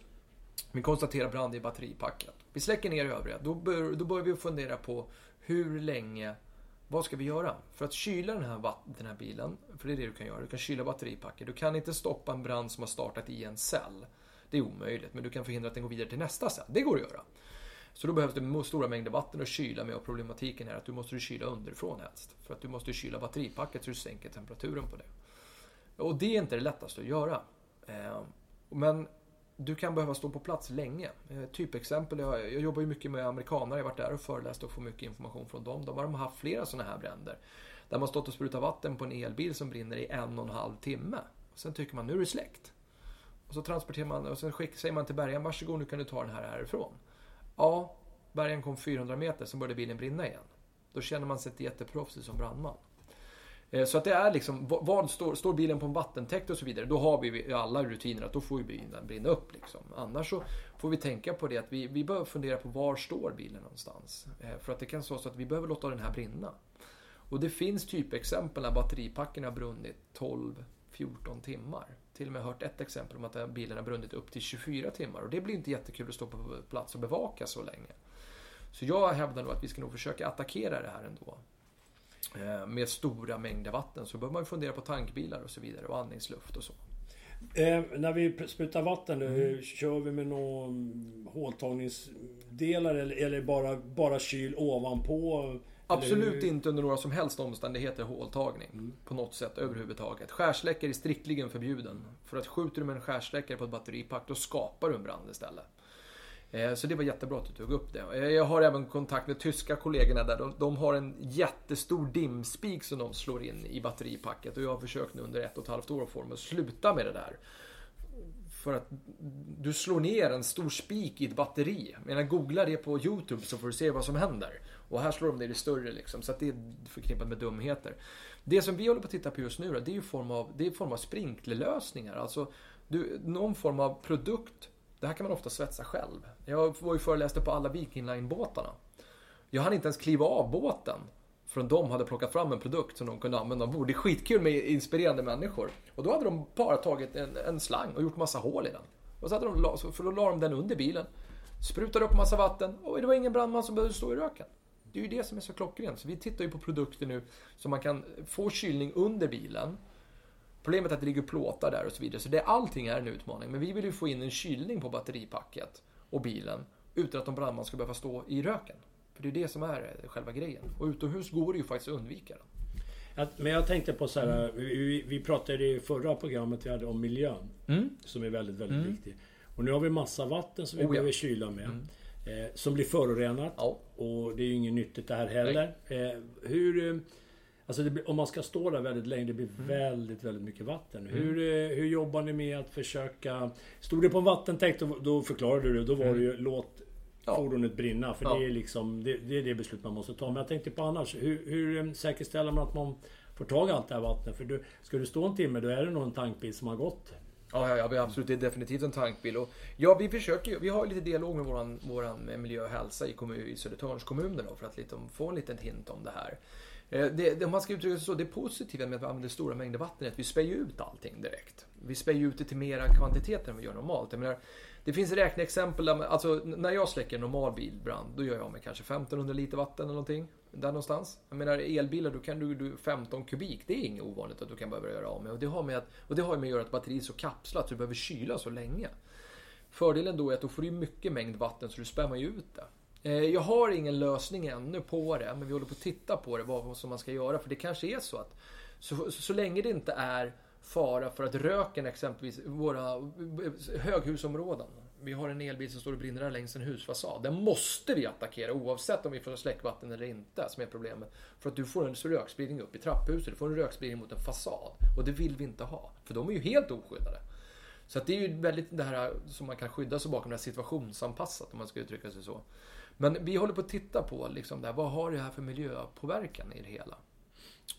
Vi konstaterar brand i batteripacket. Vi släcker ner övriga. Då, bör, då börjar vi fundera på hur länge, vad ska vi göra? För att kyla den här, den här bilen, för det är det du kan göra, du kan kyla batteripacket. Du kan inte stoppa en brand som har startat i en cell. Det är omöjligt, men du kan förhindra att den går vidare till nästa cell. Det går att göra. Så då behövs det stora mängder vatten att kyla med och problematiken är att du måste kyla underifrån helst. För att du måste kyla batteripacket så du sänker temperaturen på det. Och det är inte det lättaste att göra. Ehm, men du kan behöva stå på plats länge. Eh, typexempel, jag, jobbar ju mycket med amerikanare, jag har varit där och föreläst och får mycket information från dem. De har haft flera sådana här bränder. Där man stått och sprutat vatten på en elbil som brinner i en och en halv timme. Sen tycker man, nu är det släckt. Och så transporterar man, och sen säger man till bärgaren, varsågod nu kan du ta den här härifrån. Ja, bärgaren kom 400 meter, sen började bilen brinna igen. Då känner man sig inte jätteproffsig som brandman. Eh, så att det är liksom, vad står, står bilen på en vattentäkt och så vidare, då har vi alla rutiner att då får ju bilen brinna upp. Liksom. Annars så får vi tänka på det att vi, vi behöver fundera på var står bilen någonstans. Eh, för att det kan vara så att vi behöver låta den här brinna. Och det finns typexempel när batteripacken har brunnit 12-14 timmar. Till och med hört ett exempel om att bilen har brunnit upp till 24 timmar. Och det blir inte jättekul att stå på plats och bevaka så länge. Så jag hävdar nog att vi ska nog försöka attackera det här ändå. Eh, med stora mängder vatten så behöver man fundera på tankbilar och så vidare och andningsluft och så. Eh, när vi sprutar vatten, mm. kör vi med några håltagningsdelar eller, eller bara, bara kyl ovanpå? Absolut inte under några som helst omständigheter håltagning. Mm. På något sätt överhuvudtaget. Skärsläckare är striktligen förbjuden. För att skjuter du med en skärsläckare på ett batteripack, då skapar du en brand istället. Eh, så det var jättebra att du tog upp det. Eh, jag har även kontakt med tyska kollegorna där. De, de har en jättestor dimspik som de slår in i batteripacket. Och jag har försökt nu under ett och ett halvt år att få dem att sluta med det där. För att du slår ner en stor spik i ett batteri. Men googla det på YouTube så får du se vad som händer. Och här slår de ner det större liksom. Så att det är förknippat med dumheter. Det som vi håller på att titta på just nu då, det är ju form av, det är form av sprinklerlösningar. Alltså du, någon form av produkt det här kan man ofta svetsa själv. Jag var ju föreläste på alla Viking Line-båtarna. Jag hann inte ens kliva av båten förrän de hade plockat fram en produkt som de kunde använda ombord. Det är skitkul med inspirerande människor. Och då hade de bara tagit en, en slang och gjort massa hål i den. Och så hade de, för då la de den under bilen. Sprutade upp massa vatten och det var ingen brandman som behövde stå i röken. Det är ju det som är så klockrent. Så vi tittar ju på produkter nu som man kan få kylning under bilen Problemet är att det ligger plåtar där och så vidare. Så det, allting är en utmaning. Men vi vill ju få in en kylning på batteripacket och bilen utan att de brandman ska behöva stå i röken. För det är det som är själva grejen. Och utomhus går det ju faktiskt att undvika den. Men jag tänkte på så här, mm. vi, vi, pratade i förra programmet vi hade om miljön. Mm. Som är väldigt, väldigt mm. viktig. Och nu har vi massa vatten som vi oh, behöver ja. kyla med. Mm. Eh, som blir förorenat. Ja. Och det är ju inget nyttigt det här heller. Eh, hur... Alltså det, blir- om man ska stå där väldigt länge, det blir Mm. väldigt, väldigt mycket vatten. Hur, eh, hur jobbar ni med att försöka... Stod det på en vattentäkt, då, då förklarade du det. Då var det ju låt Mm. Ja. fordonet brinna. För Ja. det är liksom det, det är det beslut man måste ta. Men jag tänkte på annars. Hur, hur eh, säkerställer man att man får tag i allt det här vattnet? För du, ska du stå en timme, då är det nog en tankbil som har gått. Ja, ja, ja, absolut. Det är definitivt en tankbil. Och, ja, vi försöker ju. Vi har lite dialog med våran, våran eh, miljö och hälsa i, kommun, i Södertörns kommun då, för att lite, få en liten hint om det här. Eh, det, det, om man ska uttrycka sig så, det positiva med att vi använder stora mängder vatten är att vi spär ut allting direkt. Vi spär ut det till mera kvantitet än vi gör normalt. Jag menar, det finns räkneexempel, där man- alltså när jag släcker en normal bilbrand, då gör jag med kanske 1500 liter vatten eller någonting. Där någonstans. Jag menar elbilar, då kan du, du 15 kubik. Det är inget ovanligt att du kan behöva göra av med. Och det har med att, och det har med att göra att batteriet är så kapslat så du behöver kyla så länge. Fördelen då är att då får du mycket mängd vatten så du spär ju ut det. Eh, jag har ingen lösning ännu på det, men vi håller på att titta på det, vad som man ska göra. För det kanske är så att så, så, så länge det inte är fara för att röken exempelvis, våra eh, höghusområden. Vi har en elbil som står och brinner där längs en husfasad. Den måste vi attackera oavsett om vi får släckvatten eller inte, som är problemet. För att du får en rökspridning upp i trapphuset, du får en rökspridning mot en fasad. Och det vill vi inte ha, för de är ju helt oskyddade. Så att det är ju väldigt det här som man kan skydda sig bakom, det här situationsanpassat om man ska uttrycka sig så. Men vi håller på att titta på liksom här. vad har det här för miljöpåverkan i det hela?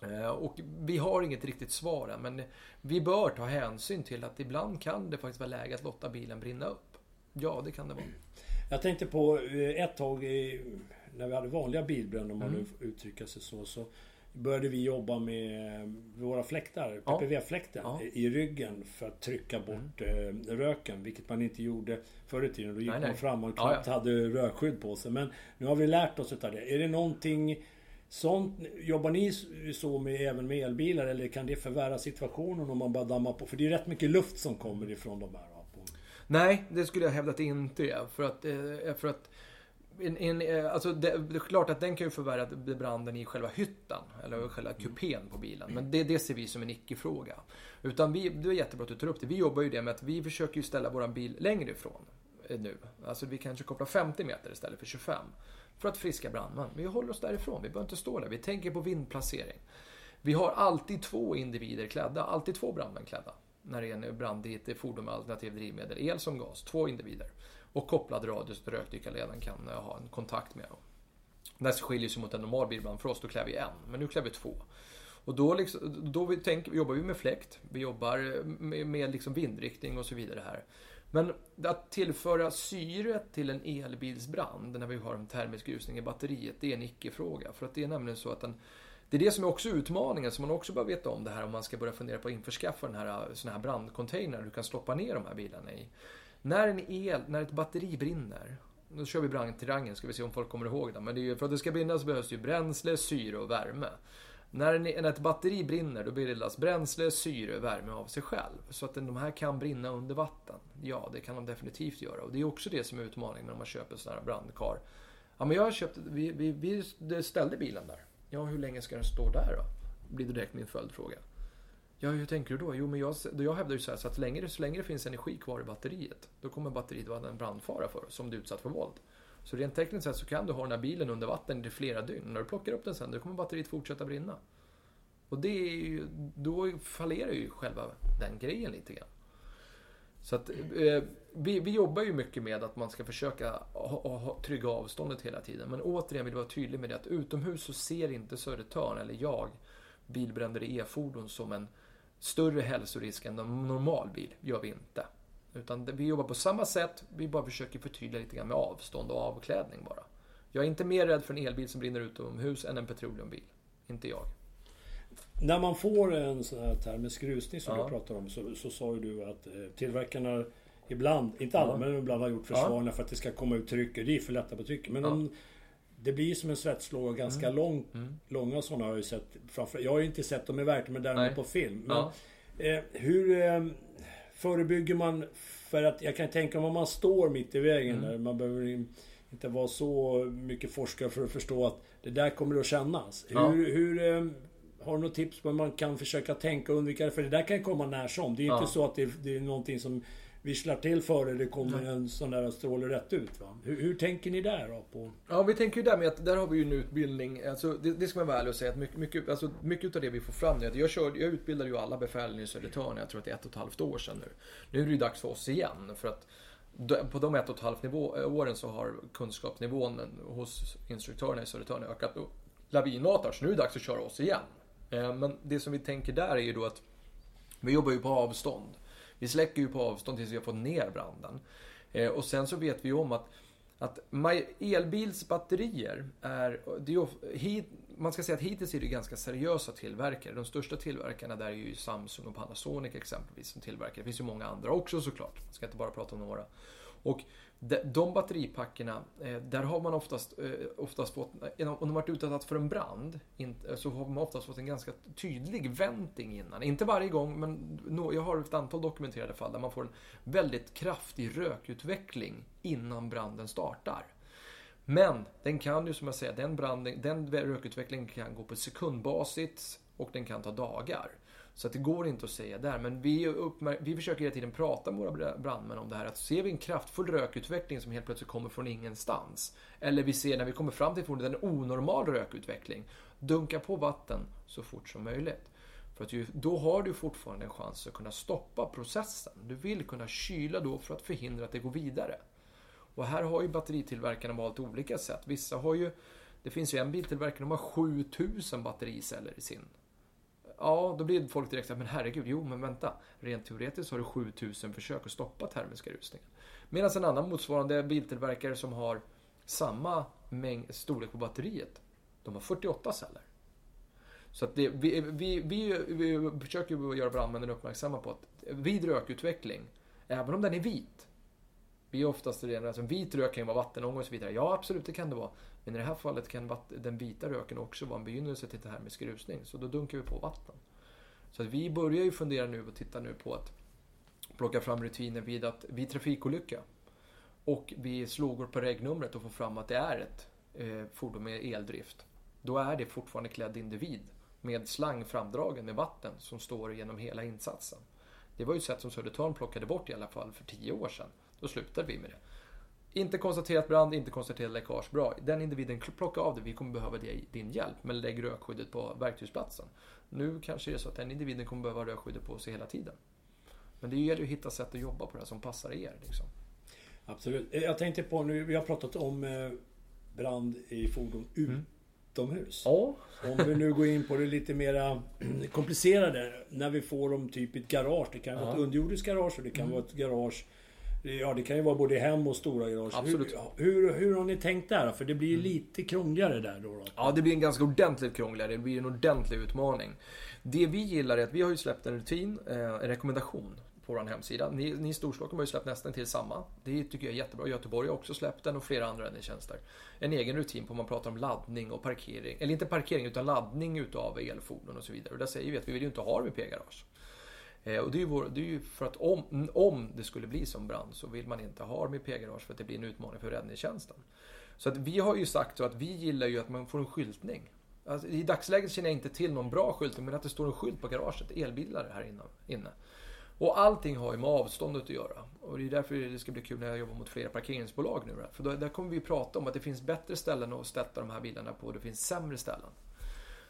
Eh, och vi har inget riktigt svar än, men vi bör ta hänsyn till att ibland kan det faktiskt vara läge att låta bilen brinna upp. Ja, det kan det vara. Jag tänkte på eh, ett tag när vi hade vanliga bilbränder, om man Mm. nu får uttrycka sig så. Så började vi jobba med våra fläktar, Ja. PPV-fläkten, Ja. Mm. i ryggen för att trycka bort eh, röken. Vilket man inte gjorde förr i tiden. Då gick Nej, man nej. fram och Ja, knappt hade rökskydd på sig. Men nu har vi lärt oss utav det. Är det någonting sånt? Jobbar ni så med, även med elbilar eller kan det förvärra situationen om man bara dammar på? För det är rätt mycket luft som kommer ifrån de här. Nej, det skulle jag hävda att det inte är. För att, eh, för att en, en, eh, alltså det, det är klart att den kan ju förvärra branden i själva hytten, eller själva kupén på bilen. Men det, det ser vi som en icke-fråga. Utan vi, det är jättebra att du tar upp det. Vi jobbar ju det med att vi försöker ju ställa våran bil längre ifrån eh, nu. Alltså vi kanske kopplar 50 meter istället för 25. För att friska brandman. Vi håller oss därifrån, vi behöver inte stå där. Vi tänker på vindplacering. Vi har alltid två individer klädda, alltid två brandmän klädda. När det är en brand i ett fordon med alternativ drivmedel, el som gas, två individer. Och kopplad radio så rökdykarledaren kan ha en kontakt med dem. Det här skiljer sig mot en normal bilbrand. För oss då klär vi en, men nu klär vi två. Och då, liksom, då vi tänker, jobbar vi med fläkt, vi jobbar med, med liksom vindriktning och så vidare här. Men att tillföra syre till en elbilsbrand när vi har en termisk grusning i batteriet, det är en icke-fråga. För att det är nämligen så att den, det är det som är också utmaningen, som man också bör veta om det här om man ska börja fundera på att införskaffa den här, äh, såna här brandcontainer du kan stoppa ner de här bilarna i. När en el, när ett batteri brinner, nu kör vi brandtriangeln ska vi se om folk kommer ihåg det. Men det är ju, för att det ska brinna så behövs det ju bränsle, syre och värme. När, en, när ett batteri brinner då bildas bränsle, syre och värme av sig själv. Så att de här kan brinna under vatten. Ja, det kan de definitivt göra. Och det är också det som är utmaningen när man köper sådana här brandkar. Ja, men jag har köpt, vi, vi, vi ställde bilen där. Ja, hur länge ska den stå där då? Blir det direkt min följdfråga. Ja, hur tänker du då? Jo, men jag, jag hävdar ju så här, så att så länge, det, så länge det finns energi kvar i batteriet, då kommer batteriet vara en brandfara för oss, om du är utsatt för våld. Så rent tekniskt sett så kan du ha den här bilen under vatten i flera dygn. När du plockar upp den sen, då kommer batteriet fortsätta brinna. Och det är ju, då fallerar ju själva den grejen lite grann. Så att eh, vi, vi jobbar ju mycket med att man ska försöka ha, ha, trygga avståndet hela tiden. Men återigen vill jag vara tydlig med det att utomhus så ser inte Södertörn, eller jag, bilbränder i e-fordon som en större hälsorisk än en normal bil. gör vi inte. Utan vi jobbar på samma sätt, vi bara försöker förtydliga lite grann med avstånd och avklädning bara. Jag är inte mer rädd för en elbil som brinner utomhus än en petroleumbil. Inte jag. När man får en sån här termisk rusning som Ja. du pratar om så, så sa ju du att eh, tillverkarna ibland, inte alla, Ja. men ibland har gjort försvarna för att det ska komma ut tryck. Det är för lätta på trycket. Men om, det blir som en svetslåga ganska lång, Mm. långa sådana har jag ju sett. Framför, jag har ju inte sett dem i verkligheten men däremot Nej. på film. Men, Ja. eh, hur eh, förebygger man för att jag kan tänka mig om man står mitt i vägen Mm. där. Man behöver in- inte vara så mycket forskare för att förstå att det där kommer att kännas. Ja. Hur, hur eh, har du något tips på hur man kan försöka tänka och undvika det? För det där kan komma när som. Det är Ja. inte så att det, det är någonting som visslar till före det kommer en sån där stråle rätt ut. Va? Hur, hur tänker ni där då? På... Ja, vi tänker ju där med att där har vi ju en utbildning. Alltså, det, det ska man vara ärlig och säga att mycket, mycket, alltså, mycket av det vi får fram nu. Jag, kör, jag utbildade ju alla befälen i Södertörn, jag tror att det är ett och ett halvt år sedan nu. Nu är det ju dags för oss igen. För att på de ett och ett halvt nivå, åren så har kunskapsnivån hos instruktörerna i Södertörn ökat lavinartat. Så nu är det dags att köra oss igen. Eh, men det som vi tänker där är ju då att vi jobbar ju på avstånd. Vi släcker ju på avstånd tills vi har fått ner branden. Eh, och sen så vet vi ju om att, att elbilsbatterier är, det är man ska säga att hittills är det ganska seriösa tillverkare. De största tillverkarna där är ju Samsung och Panasonic exempelvis som tillverkar. Det finns ju många andra också såklart. Jag ska inte bara prata om några. Och de batteripackerna, eh, där har man oftast, eh, oftast fått, eh, om de varit utsatta för en brand, så har man oftast fått en ganska tydlig venting innan. Inte varje gång, men jag har ett antal dokumenterade fall där man får en väldigt kraftig rökutveckling innan branden startar. Men den kan ju som jag säger, den, branden, den rökutvecklingen kan gå på sekundbasis och den kan ta dagar. Så att det går inte att säga där. Men vi, uppmär- vi försöker hela tiden prata med våra brandmän om det här. Att ser vi en kraftfull rökutveckling som helt plötsligt kommer från ingenstans. Eller vi ser när vi kommer fram till fordonet en onormal rökutveckling. Dunka på vatten så fort som möjligt. För att ju, då har du fortfarande en chans att kunna stoppa processen. Du vill kunna kyla då för att förhindra att det går vidare. Och här har ju batteritillverkarna valt olika sätt. Vissa har ju, det finns ju en biltillverkare, som har 7000 battericeller i sin Ja, då blir folk direkt såhär, men herregud, jo men vänta. Rent teoretiskt har du 7000 försök att stoppa termiska rusningen. Medan en annan motsvarande biltillverkare som har samma mängd, storlek på batteriet, de har 48 celler. Så att det, vi, vi, vi, vi försöker göra brandmännen uppmärksamma på att vid rökutveckling, även om den är vit, vi är oftast redan, alltså vit rök kan ju vara vattenånga och så vidare. Ja, absolut, det kan det vara. Men i det här fallet kan den vita röken också vara en begynnelse till termisk rusning. Så då dunkar vi på vatten. Så att vi börjar ju fundera nu och titta nu på att plocka fram rutiner vid, att, vid trafikolycka. Och vi slår på regnumret och får fram att det är ett eh, fordon med eldrift. Då är det fortfarande klädd individ med slang framdragen med vatten som står genom hela insatsen. Det var ju ett sätt som Södertörn plockade bort i alla fall för tio år sedan. Då slutade vi med det. Inte konstaterat brand, inte konstaterat läckage. Bra, den individen plocka av det. Vi kommer behöva din hjälp. Men lägg rökskyddet på verktygsplatsen. Nu kanske det är så att den individen kommer behöva rökskyddet på sig hela tiden. Men det gäller ju att hitta sätt att jobba på det som passar er. Liksom. Absolut. Jag tänkte på nu, vi har pratat om eh, brand i fordon mm. utomhus. Ja. Om vi nu går in på det lite mera *clears throat* komplicerade. När vi får dem typ i ett garage. Det kan vara ett underjordiskt garage och det kan mm. vara ett garage Ja, det kan ju vara både hem och stora garage. Absolut. Hur, hur, hur har ni tänkt där? För det blir mm. lite krångligare där då, då, Ja, det blir en ganska ordentligt krångligare. Det blir en ordentlig utmaning. Det vi gillar är att vi har ju släppt en rutin, eh, en rekommendation på vår hemsida. Ni, ni i Storstockholm har ju släppt nästan till samma. Det tycker jag är jättebra. Göteborg har också släppt den och flera andra räddningstjänster. En egen rutin på man pratar om laddning och parkering. Eller inte parkering utan laddning utav elfordon och så vidare. Och där säger vi att vi vill ju inte ha RVP-garage. Eh, Eh, och det är, ju vår, det är ju för att om, om det skulle bli som brand så vill man inte ha dem i P-garage för att det blir en utmaning för räddningstjänsten. Så att vi har ju sagt så att vi gillar ju att man får en skyltning. Alltså, I dagsläget känner jag inte till någon bra skyltning men att det står en skylt på garaget, elbilar här inne. Och allting har ju med avståndet att göra. Och det är därför det ska bli kul när jag jobbar mot flera parkeringsbolag nu. För då, där kommer vi prata om att det finns bättre ställen att ställa de här bilarna på och det finns sämre ställen.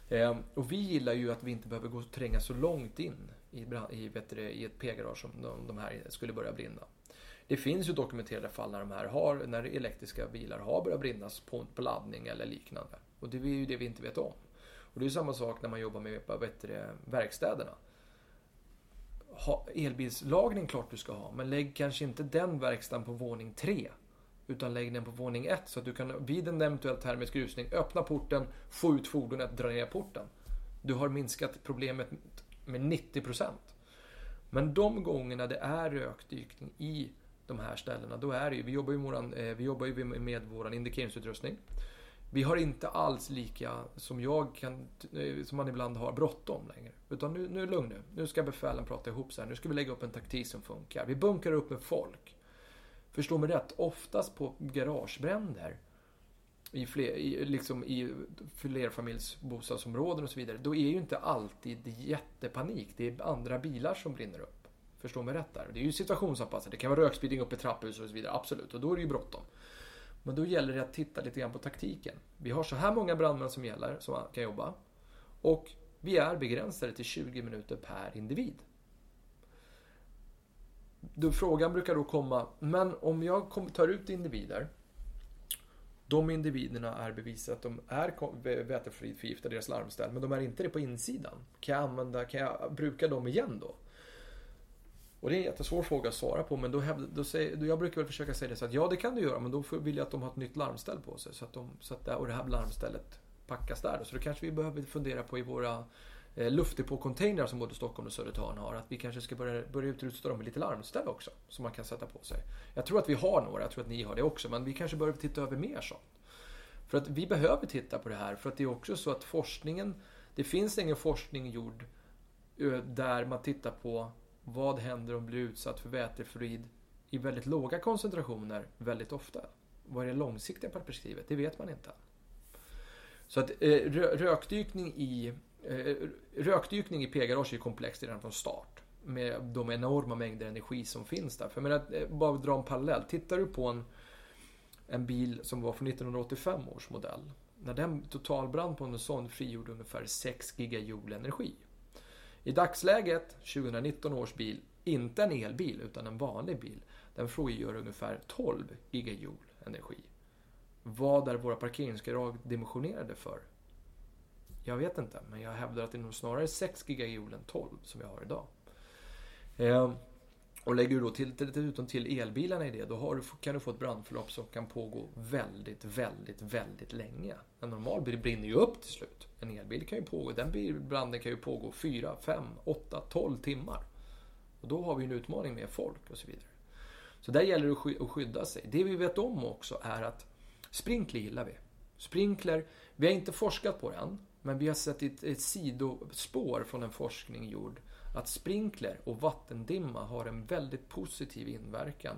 Eh, och vi gillar ju att vi inte behöver gå och tränga så långt in i, i, du, i ett p-garage om de, de här skulle börja brinna. Det finns ju dokumenterade fall när de här har, när elektriska bilar har börjat brinnas på, på laddning eller liknande. Och det är ju det vi inte vet om. Och det är samma sak när man jobbar med du, verkstäderna. Ha, elbilslagning klart du ska ha, men lägg kanske inte den verkstaden på våning 3. Utan lägg den på våning 1 så att du kan vid en eventuell termisk rusning öppna porten, få ut fordonet, dra ner porten. Du har minskat problemet med 90 procent. Men de gångerna det är rökdykning i de här ställena, då är det ju, vi jobbar ju, våran, eh, vi jobbar ju med vår indikeringsutrustning. Vi har inte alls lika, som jag kan, eh, som man ibland har, bråttom längre. Utan nu, nu är lugn nu. Nu ska befälen prata ihop sig här. Nu ska vi lägga upp en taktik som funkar. Vi bunkrar upp med folk. Förstå mig rätt, oftast på garagebränder i, fler, i, liksom i flerfamiljsbostadsområden och så vidare, då är ju inte alltid jättepanik. Det är andra bilar som brinner upp. Förstå mig rätt där. Det är ju situationsanpassat. Det kan vara rökspridning upp i trapphus och så vidare, absolut. Och då är det ju bråttom. Men då gäller det att titta lite grann på taktiken. Vi har så här många brandmän som gäller, som kan jobba. Och vi är begränsade till 20 minuter per individ. Då frågan brukar då komma, men om jag tar ut individer de individerna är bevisat att de är väteförgiftade, deras larmställ, men de är inte det på insidan. Kan jag använda, kan jag bruka dem igen då? Och det är en jättesvår fråga att svara på, men då, hävd, då säger, då jag brukar väl försöka säga det så att ja, det kan du göra, men då vill jag att de har ett nytt larmställ på sig. Så att de, så att det, och det här larmstället packas där. Så då kanske vi behöver fundera på i våra Eh, luftdepåcontainrar som både Stockholm och Södertörn har, att vi kanske ska börja, börja utrusta dem med lite larmställ också, som man kan sätta på sig. Jag tror att vi har några, jag tror att ni har det också, men vi kanske behöver titta över mer sånt. För att vi behöver titta på det här, för att det är också så att forskningen, det finns ingen forskning gjord där man tittar på vad händer om du blir utsatt för vätefluorid i väldigt låga koncentrationer väldigt ofta? Vad är det långsiktiga perspektivet? Det vet man inte. Så att eh, rökdykning i, Eh, rökdykning i p-garage är komplext redan från start. Med de enorma mängder energi som finns där. För jag menar, eh, bara dra en parallell. Tittar du på en, en bil som var från 1985 års modell. När den totalbrann på en sån frigjorde ungefär 6 gigajoule energi. I dagsläget, 2019 års bil, inte en elbil utan en vanlig bil, den frigör ungefär 12 gigajoule energi. Vad är våra parkeringsgarage dimensionerade för? Jag vet inte, men jag hävdar att det är nog snarare 6 gigajoule än 12 som vi har idag. Eh, och lägger du då till, dessutom till elbilarna i det, då har du, kan du få ett brandförlopp som kan pågå väldigt, väldigt, väldigt länge. En normal bil brinner ju upp till slut. En elbil kan ju pågå, den branden kan ju pågå 4, 5, 8, 12 timmar. Och då har vi en utmaning med folk och så vidare. Så där gäller det att skydda sig. Det vi vet om också är att sprinkler gillar vi. Sprinkler, vi har inte forskat på det än, men vi har sett ett, ett sidospår från en forskning gjord att sprinkler och vattendimma har en väldigt positiv inverkan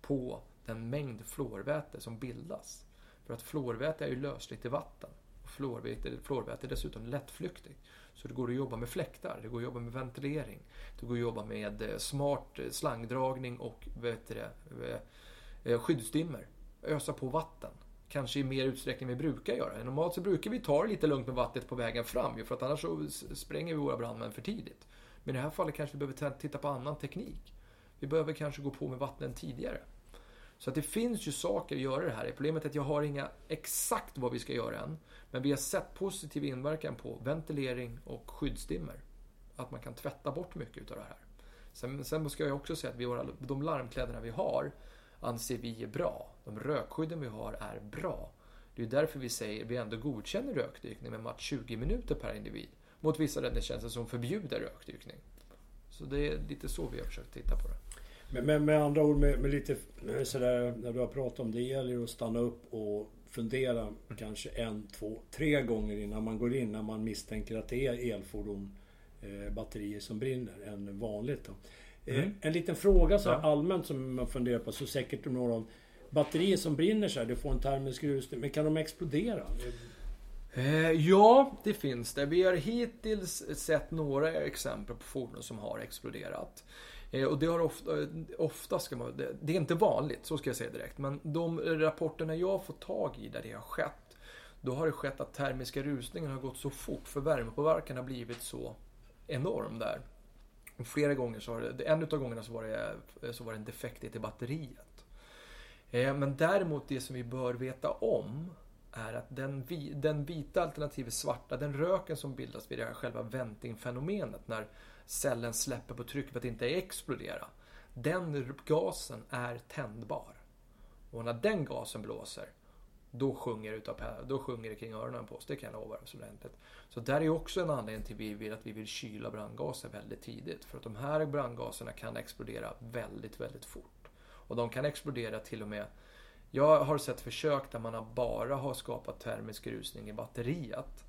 på den mängd fluorväte som bildas. För att fluorväte är ju lösligt i vatten. Fluorväte, fluorväte är dessutom lättflyktigt. Så det går att jobba med fläktar, det går att jobba med ventilering, det går att jobba med eh, smart eh, slangdragning och vet det, eh, skyddsdimmer. Ösa på vatten. Kanske i mer utsträckning än vi brukar göra. Normalt så brukar vi ta det lite lugnt med vattnet på vägen fram för att annars så spränger vi våra brandmän för tidigt. Men i det här fallet kanske vi behöver titta på annan teknik. Vi behöver kanske gå på med vattnen tidigare. Så att det finns ju saker att göra det här. Problemet är att jag har inga exakt vad vi ska göra än. Men vi har sett positiv inverkan på ventilering och skyddsdimmer. Att man kan tvätta bort mycket av det här. Sen, sen ska jag också säga att vi har, de larmkläderna vi har anser vi är bra. De rökskydden vi har är bra. Det är därför vi säger vi ändå godkänner rökdykning med max 20 minuter per individ mot vissa räddningstjänster som förbjuder rökdykning. Så det är lite så vi har försökt titta på det. Men, men med andra ord, med, med, lite eh, sådär, när du har pratat om det, gäller att stanna upp och fundera mm. kanske en, två, tre gånger innan man går in när man misstänker att det är elfordon, eh, batterier som brinner, än vanligt. Då. Eh, mm. en liten fråga så ja. allmänt som man funderar på, så säkert några om batterier som brinner så här, du får en termisk rusning, men kan de explodera? Eh, ja, det finns det. Vi har hittills sett några exempel på fordon som har exploderat. Eh, och det har ofta, ofta ska man, det, det, är inte vanligt, så ska jag säga direkt. Men de rapporterna jag har fått tag i där det har skett, då har det skett att termiska rusningen har gått så fort, för värmepåverkan har blivit så enorm där. Och flera gånger så har det, en av gångerna så var det, så var det en defekt i batteriet. Eh, men däremot det som vi bör veta om är att den, den vita alternativet svarta, den röken som bildas vid det här själva ventingfenomenet när cellen släpper på trycket för att inte explodera. Den gasen är tändbar. Och när den gasen blåser, då sjunger, utav, då sjunger det kring öronen på oss, det kan jag lova. Så, så där är också en anledning till att vi vill, att vi vill kyla brandgaser väldigt tidigt. För att de här brandgaserna kan explodera väldigt, väldigt fort. Och de kan explodera till och med jag har sett försök där man bara har skapat termisk rusning i batteriet.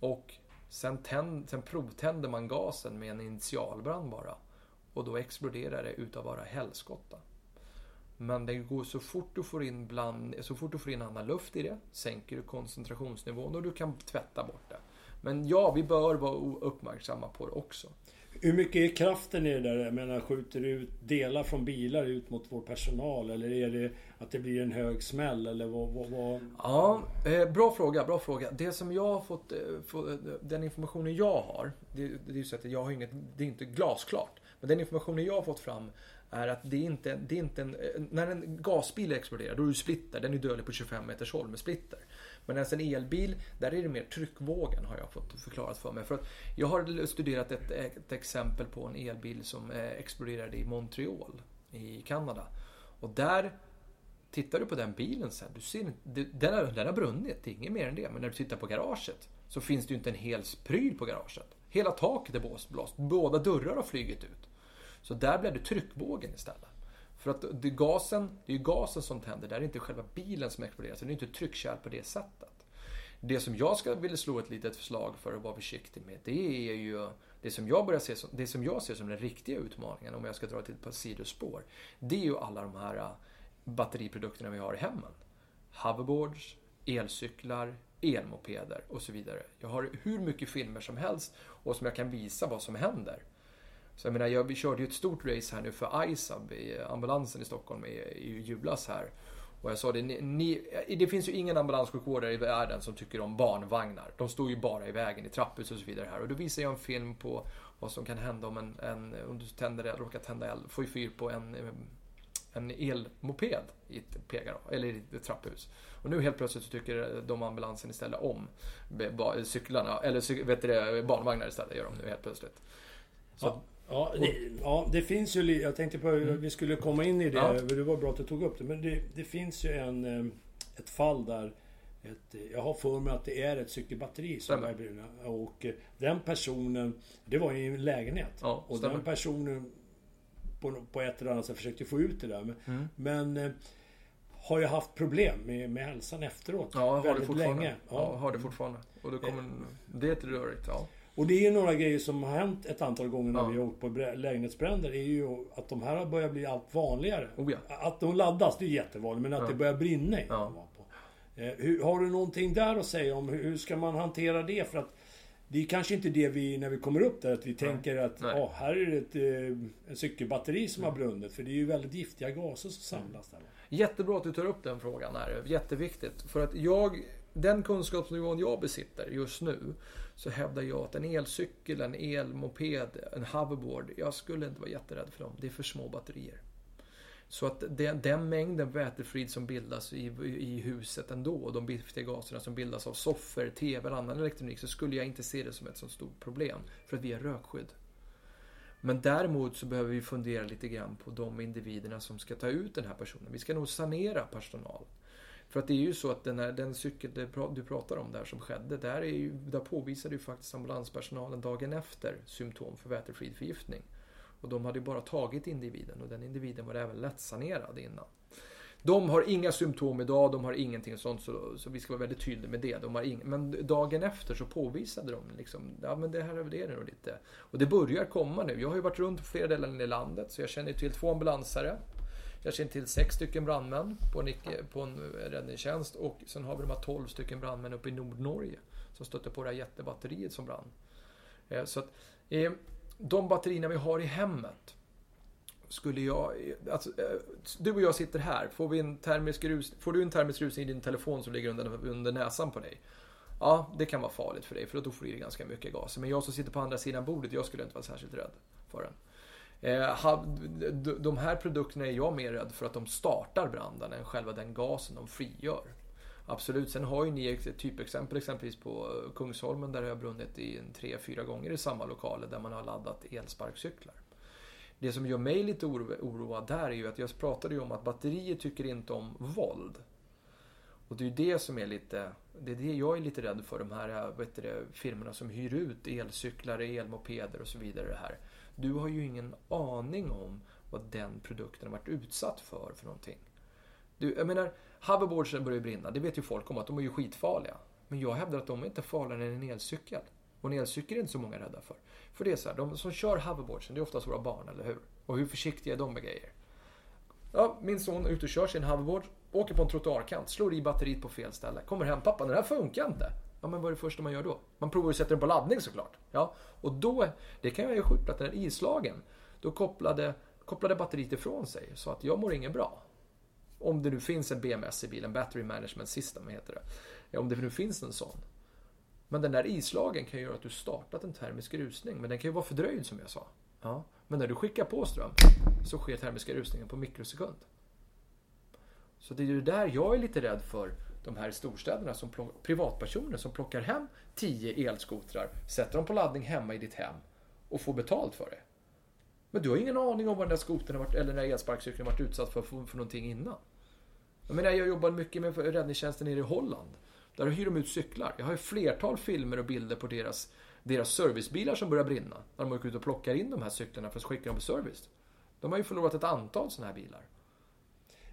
Och sen, tänd, sen provtänder man gasen med en initialbrand bara. Och då exploderar det utav bara helskotta. Men det går så fort du får in bland, så fort du får in annan luft i det, sänker du koncentrationsnivån och du kan tvätta bort det. Men ja, vi bör vara uppmärksamma på det också. Hur mycket är kraften i det där? Jag menar, skjuter du ut delar från bilar ut mot vår personal? Eller är det att det blir en hög smäll? Eller vad, vad, vad... Ja, eh, bra fråga, bra fråga. Det som jag har fått, eh, få, eh, den informationen jag har, det, det är ju så att jag har inget, det är inte glasklart. Men den informationen jag har fått fram är att det är inte, det är inte en, när en gasbil exploderar, då är det splitter. Den är dödlig på 25 meters håll med splitter. Men en elbil, där är det mer tryckvågen har jag fått förklarat för mig. För att jag har studerat ett, ett exempel på en elbil som eh, exploderade i Montreal i Kanada. Och där Tittar du på den bilen sen, du ser, den, har, den har brunnit, det är inget mer än det. Men när du tittar på garaget så finns det ju inte en hel pryl på garaget. Hela taket är blåst, båda dörrar har flugit ut. Så där blev det tryckvågen istället. För att det är, gasen, det är ju gasen som tänder, det är inte själva bilen som exploderar. Så det är inte tryckkärl på det sättet. Det som jag ska vilja slå ett litet förslag för att vara försiktig med, det är ju det som jag börjar se som, det som jag ser som den riktiga utmaningen, om jag ska dra till ett par sidospår. Det är ju alla de här äh, batteriprodukterna vi har i hemmen. Hoverboards, elcyklar, elmopeder och så vidare. Jag har hur mycket filmer som helst och som jag kan visa vad som händer. Så jag menar, jag, vi körde ju ett stort race här nu för ISAB, i ambulansen i Stockholm, i, i julas här. Och jag sa det, ni, ni, det finns ju ingen ambulanssjukvårdare i världen som tycker om barnvagnar. De står ju bara i vägen i trapphus och så vidare här. Och då visar jag en film på vad som kan hända om en, en om du tänder råkar tända eld, får ju fyr på en, en elmoped i ett, p eller i ett trapphus. Och nu helt plötsligt så tycker de ambulansen istället om cyklarna, eller vet du, barnvagnar istället gör de nu helt plötsligt. Så, ja. Ja det, ja, det finns ju... Jag tänkte på mm. vi skulle komma in i det. Ja. Det var bra att du tog upp det. Men det, det finns ju en, eh, ett fall där... Ett, jag har för mig att det är ett cykelbatteri som börjar brinna. Och eh, den personen... Det var i en lägenhet. Ja, och den personen på, på ett eller annat sätt försökte få ut det där. Men, mm. men eh, har ju haft problem med, med hälsan efteråt. Ja, har det fortfarande. Länge. Ja. ja, har det fortfarande. Och då kommer, det är ett rörigt, ja. Och det är några grejer som har hänt ett antal gånger när ja. vi har åkt på lägenhetsbränder. är ju att de här har börjat bli allt vanligare. Oh ja. Att de laddas, det är jättevanligt. Men att ja. det börjar brinna. Ja. Eh, hur, har du någonting där att säga om hur ska man hantera det? För att det är kanske inte det vi, när vi kommer upp där, att vi Nej. tänker att oh, här är det ett eh, en cykelbatteri som har brunnit. För det är ju väldigt giftiga gaser som samlas där. Jättebra att du tar upp den frågan här. Jätteviktigt. För att jag, den kunskapsnivån jag besitter just nu så hävdar jag att en elcykel, en elmoped, en hoverboard, jag skulle inte vara jätterädd för dem. Det är för små batterier. Så att den, den mängden vätefrid som bildas i, i huset ändå, och de giftiga gaserna som bildas av soffor, TV eller annan elektronik, så skulle jag inte se det som ett så stort problem. För att vi har rökskydd. Men däremot så behöver vi fundera lite grann på de individerna som ska ta ut den här personen. Vi ska nog sanera personal. För att det är ju så att den, här, den cykel du pratar om där som skedde, där, är ju, där påvisade ju faktiskt ambulanspersonalen dagen efter symptom för vätefridförgiftning. Och de hade ju bara tagit individen och den individen var även lättsanerad innan. De har inga symptom idag, de har ingenting sånt, så, så vi ska vara väldigt tydliga med det. De har ing, men dagen efter så påvisade de liksom, ja men det här är det nog lite. Och det börjar komma nu. Jag har ju varit runt på flera delar i landet, så jag känner till två ambulansare jag känner till sex stycken brandmän på en, på en eh, räddningstjänst och sen har vi de här 12 stycken brandmän uppe i Nordnorge som stötte på det här jättebatteriet som brann. Eh, så att, eh, de batterierna vi har i hemmet skulle jag... Alltså, du och jag sitter här. Får, vi en termisk rus, får du en termisk rusning i din telefon som ligger under, under näsan på dig? Ja, det kan vara farligt för dig för då får du i ganska mycket gas. Men jag som sitter på andra sidan bordet, jag skulle inte vara särskilt rädd för den. Eh, de här produkterna är jag mer rädd för att de startar branden än själva den gasen de frigör. Absolut, sen har ju ni ett typexempel exempelvis på eh, Kungsholmen där det har brunnit i en tre, fyra gånger i samma lokaler där man har laddat elsparkcyklar. Det som gör mig lite oroad där är ju att jag pratade ju om att batterier tycker inte om våld. Och det är ju det som är lite, det är det jag är lite rädd för, de här eh, vet du, firmorna som hyr ut elcyklar, elmopeder och så vidare. Det här. Du har ju ingen aning om vad den produkten har varit utsatt för för någonting. Du, jag menar, hoverboardsen börjar brinna, det vet ju folk om att de är ju skitfarliga. Men jag hävdar att de är inte farligare än en elcykel. Och en elcykel är inte så många rädda för. För det är så här, de som kör hoverboardsen, det är oftast våra barn, eller hur? Och hur försiktiga är de med grejer? Ja, min son är ute och kör sin hoverboard, åker på en trottoarkant, slår i batteriet på fel ställe. Kommer hem, pappa den här funkar inte. Ja, men vad är det första man gör då? Man provar att sätta den på laddning såklart. Ja, och då, det kan jag ju skjuta att den är islagen. Då kopplade, kopplade batteriet ifrån sig så att jag mår inget bra. Om det nu finns en BMS i bilen, Battery Management System heter det. Ja, om det nu finns en sån. Men den där islagen kan ju göra att du startat en termisk rusning, men den kan ju vara fördröjd som jag sa. Ja. Men när du skickar på ström så sker termiska rusningen på mikrosekund. Så det är ju där jag är lite rädd för de här storstäderna, som privatpersoner som plockar hem 10 elskotrar, sätter dem på laddning hemma i ditt hem och får betalt för det. Men du har ingen aning om vad den där skotern varit, eller den där elsparkcykeln varit utsatt för, för, för någonting innan. Jag menar, jag jobbar mycket med räddningstjänsten nere i Holland. Där hyr de ut cyklar. Jag har ju flertal filmer och bilder på deras, deras servicebilar som börjar brinna. När de åker ut och plockar in de här cyklarna för att skicka dem på service. De har ju förlorat ett antal sådana här bilar.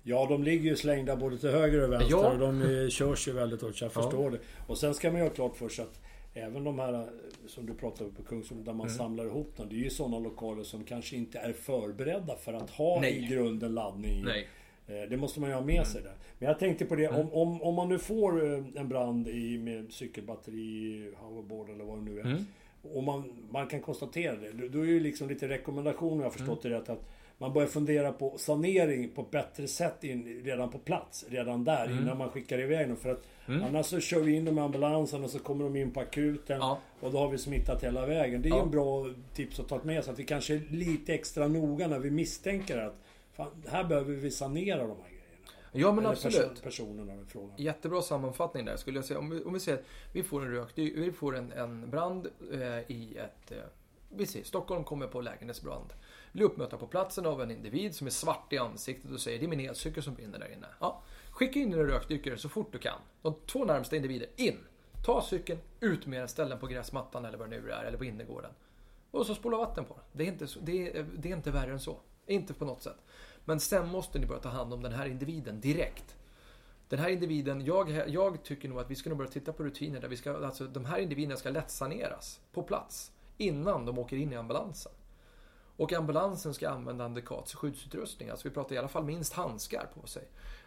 Ja, de ligger ju slängda både till höger och vänster ja. och de eh, körs ju väldigt hårt, så jag förstår ja. det. Och sen ska man ju ha klart för sig att Även de här som du pratade om på Kungsholmen, där man mm. samlar ihop dem. Det är ju sådana lokaler som kanske inte är förberedda för att ha Nej. i grunden laddning. Nej. Eh, det måste man ju ha med mm. sig där. Men jag tänkte på det, mm. om, om, om man nu får eh, en brand i, med cykelbatteri, hoverboard eller vad det nu är. Mm. Och man, man kan konstatera det. Då är ju liksom lite rekommendation, om jag har förstått mm. det rätt, att man börjar fundera på sanering på bättre sätt in, redan på plats. Redan där, mm. innan man skickar iväg dem. För att mm. annars så kör vi in dem i ambulansen och så kommer de in på akuten. Ja. Och då har vi smittat hela vägen. Det är ja. en bra tips att ta med sig. Att vi kanske är lite extra noga när vi misstänker att fan, här behöver vi sanera de här grejerna. Ja men Eller absolut. personerna med frågan. Jättebra sammanfattning där skulle jag säga. Om vi, om vi säger att vi får en rök, vi får en, en brand eh, i ett... Eh, vi ser, Stockholm kommer på lägenhetsbrand blir uppmötta på platsen av en individ som är svart i ansiktet och säger det är min elcykel som brinner där inne. Ja, skicka in dina rökdykare så fort du kan. De två närmsta individer, in! Ta cykeln, ut med den, ställ den på gräsmattan eller vad det nu är, eller på innergården. Och så spola vatten på den. Det är inte, det är, det är inte värre än så. Inte på något sätt. Men sen måste ni börja ta hand om den här individen direkt. Den här individen, jag, jag tycker nog att vi ska nog börja titta på rutiner där vi ska, alltså de här individerna ska lättsaneras på plats innan de åker in i ambulansen. Och ambulansen ska använda Andekats skyddsutrustning. Alltså vi pratar i alla fall minst handskar på sig.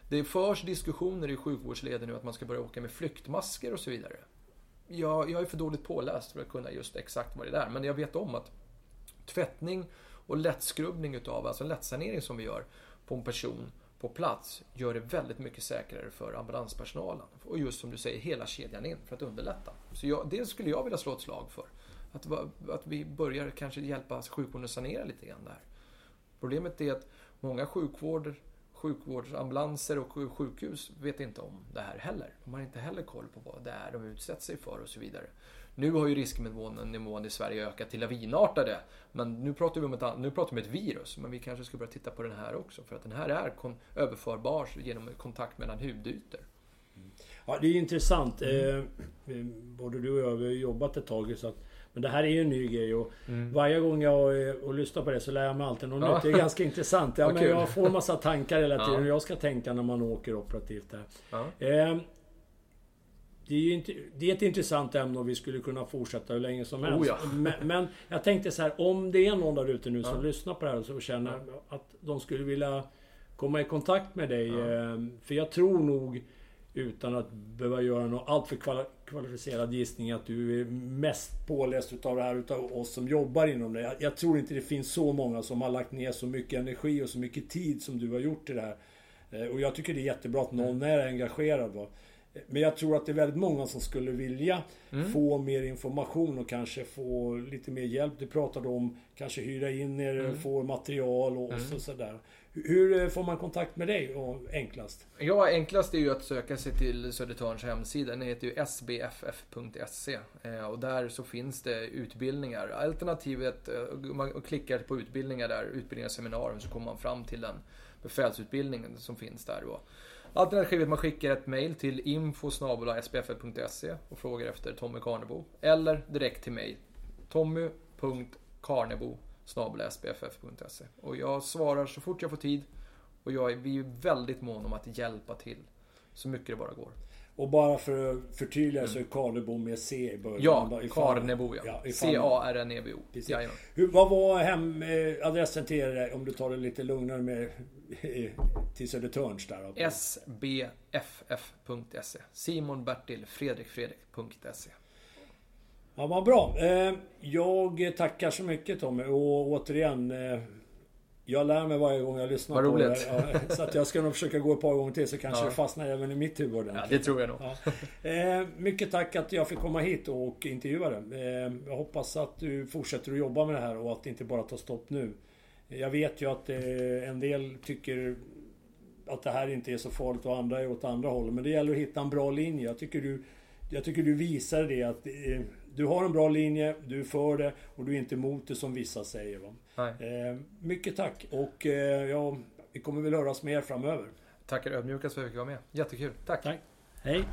Det förs diskussioner i sjukvårdsleden nu att man ska börja åka med flyktmasker och så vidare. Jag, jag är för dåligt påläst för att kunna just exakt vad det är. Men jag vet om att tvättning och lättskrubbning utav, alltså lättsanering som vi gör på en person på plats gör det väldigt mycket säkrare för ambulanspersonalen. Och just som du säger, hela kedjan in för att underlätta. Så jag, det skulle jag vilja slå ett slag för. Att, att vi börjar kanske hjälpa sjukvården att sanera lite grann där. Problemet är att många sjukvård, sjukvårdsambulanser och sjukhus vet inte om det här heller. De har inte heller koll på vad det är de utsätts sig för och så vidare. Nu har ju risknivån i Sverige ökat till lavinartade. Men nu pratar vi om ett, nu pratar vi om ett virus. Men vi kanske ska börja titta på den här också. För att den här är överförbar genom kontakt mellan hudytor. Mm. Ja, det är intressant. Mm. Eh, både du och jag har jobbat ett tag så att men det här är ju en ny grej och mm. varje gång jag och lyssnar på det så lär jag mig alltid något ja. nytt. Det är ganska *laughs* intressant. Ja, men jag får massa tankar hela *laughs* tiden hur jag ska tänka när man åker operativt där. Ja. Eh, det är, inte, det är ett intressant ämne och vi skulle kunna fortsätta hur länge som helst. Oh ja. *laughs* men, men, jag tänkte så här, om det är någon där ute nu som lyssnar på det här och känner att de skulle vilja komma i kontakt med dig. Eh, för jag tror nog utan att behöva göra någon alltför kvalificerad gissning att du är mest påläst utav det här utav oss som jobbar inom det. Jag, jag, tror inte det finns så många som har lagt ner så mycket energi och så mycket tid som du har gjort i det här. Eh, och jag tycker det är jättebra att någon är engagerad. Va? Men jag tror att det är väldigt många som skulle vilja mm. få mer information och kanske få lite mer hjälp. Du pratade om kanske hyra in er, mm. få material och, mm. så, sådär. Hur eh, får man kontakt med dig enklast? Ja, enklast är ju att söka sig till Södertörns hemsida. Den heter ju sbff.se eh, och där så finns det utbildningar. Alternativet, eh, man klickar på utbildningar där, utbildningar och seminarium, så kommer man fram till den befälsutbildningen som finns där. Då. Alternativet man skickar ett mail till info.sbff.se och frågar efter Tommy Karnebo. Eller direkt till mig. Tommy.karnebo sbff.se. Och jag svarar så fort jag får tid. Och jag är, vi är väldigt måna om att hjälpa till. Så mycket det bara går. Och bara för att förtydliga så är Karlebo med C i början. Ja, Karnebo ja. C-A-R-N-E-B-O. Precis. Jajamän. Hur, vad var hem, eh, till er, om du tar det lite lugnare med eh, till Södertörns där? sbff.se. Simon Bertil Fredrik Fredrik.se. Ja, vad bra. Eh, Jag tackar så mycket Tommy och återigen eh, jag lär mig varje gång jag lyssnar på roligt. det. Ja, *laughs* så att jag ska nog försöka gå ett par gånger till så kanske Ja. det fastnar även i mitt huvud. Ja, ordentligt. det tror jag nog. Ja. Eh, mycket tack att jag fick komma hit och intervjua dig. Eh, jag hoppas att du fortsätter att jobba med det här och att det inte bara tar stopp nu. Jag vet ju att eh, en del tycker att det här inte är så farligt och andra är åt andra hållet. Men det gäller att hitta en bra linje. Jag tycker du, jag tycker du visar det att du har en bra linje, du är för det och du är inte emot det som vissa säger. Va? Eh, mycket tack och eh, ja, vi kommer väl höras mer framöver. Tackar ödmjukast för att jag fick vara med. Jättekul. Tack. Tack. Hej.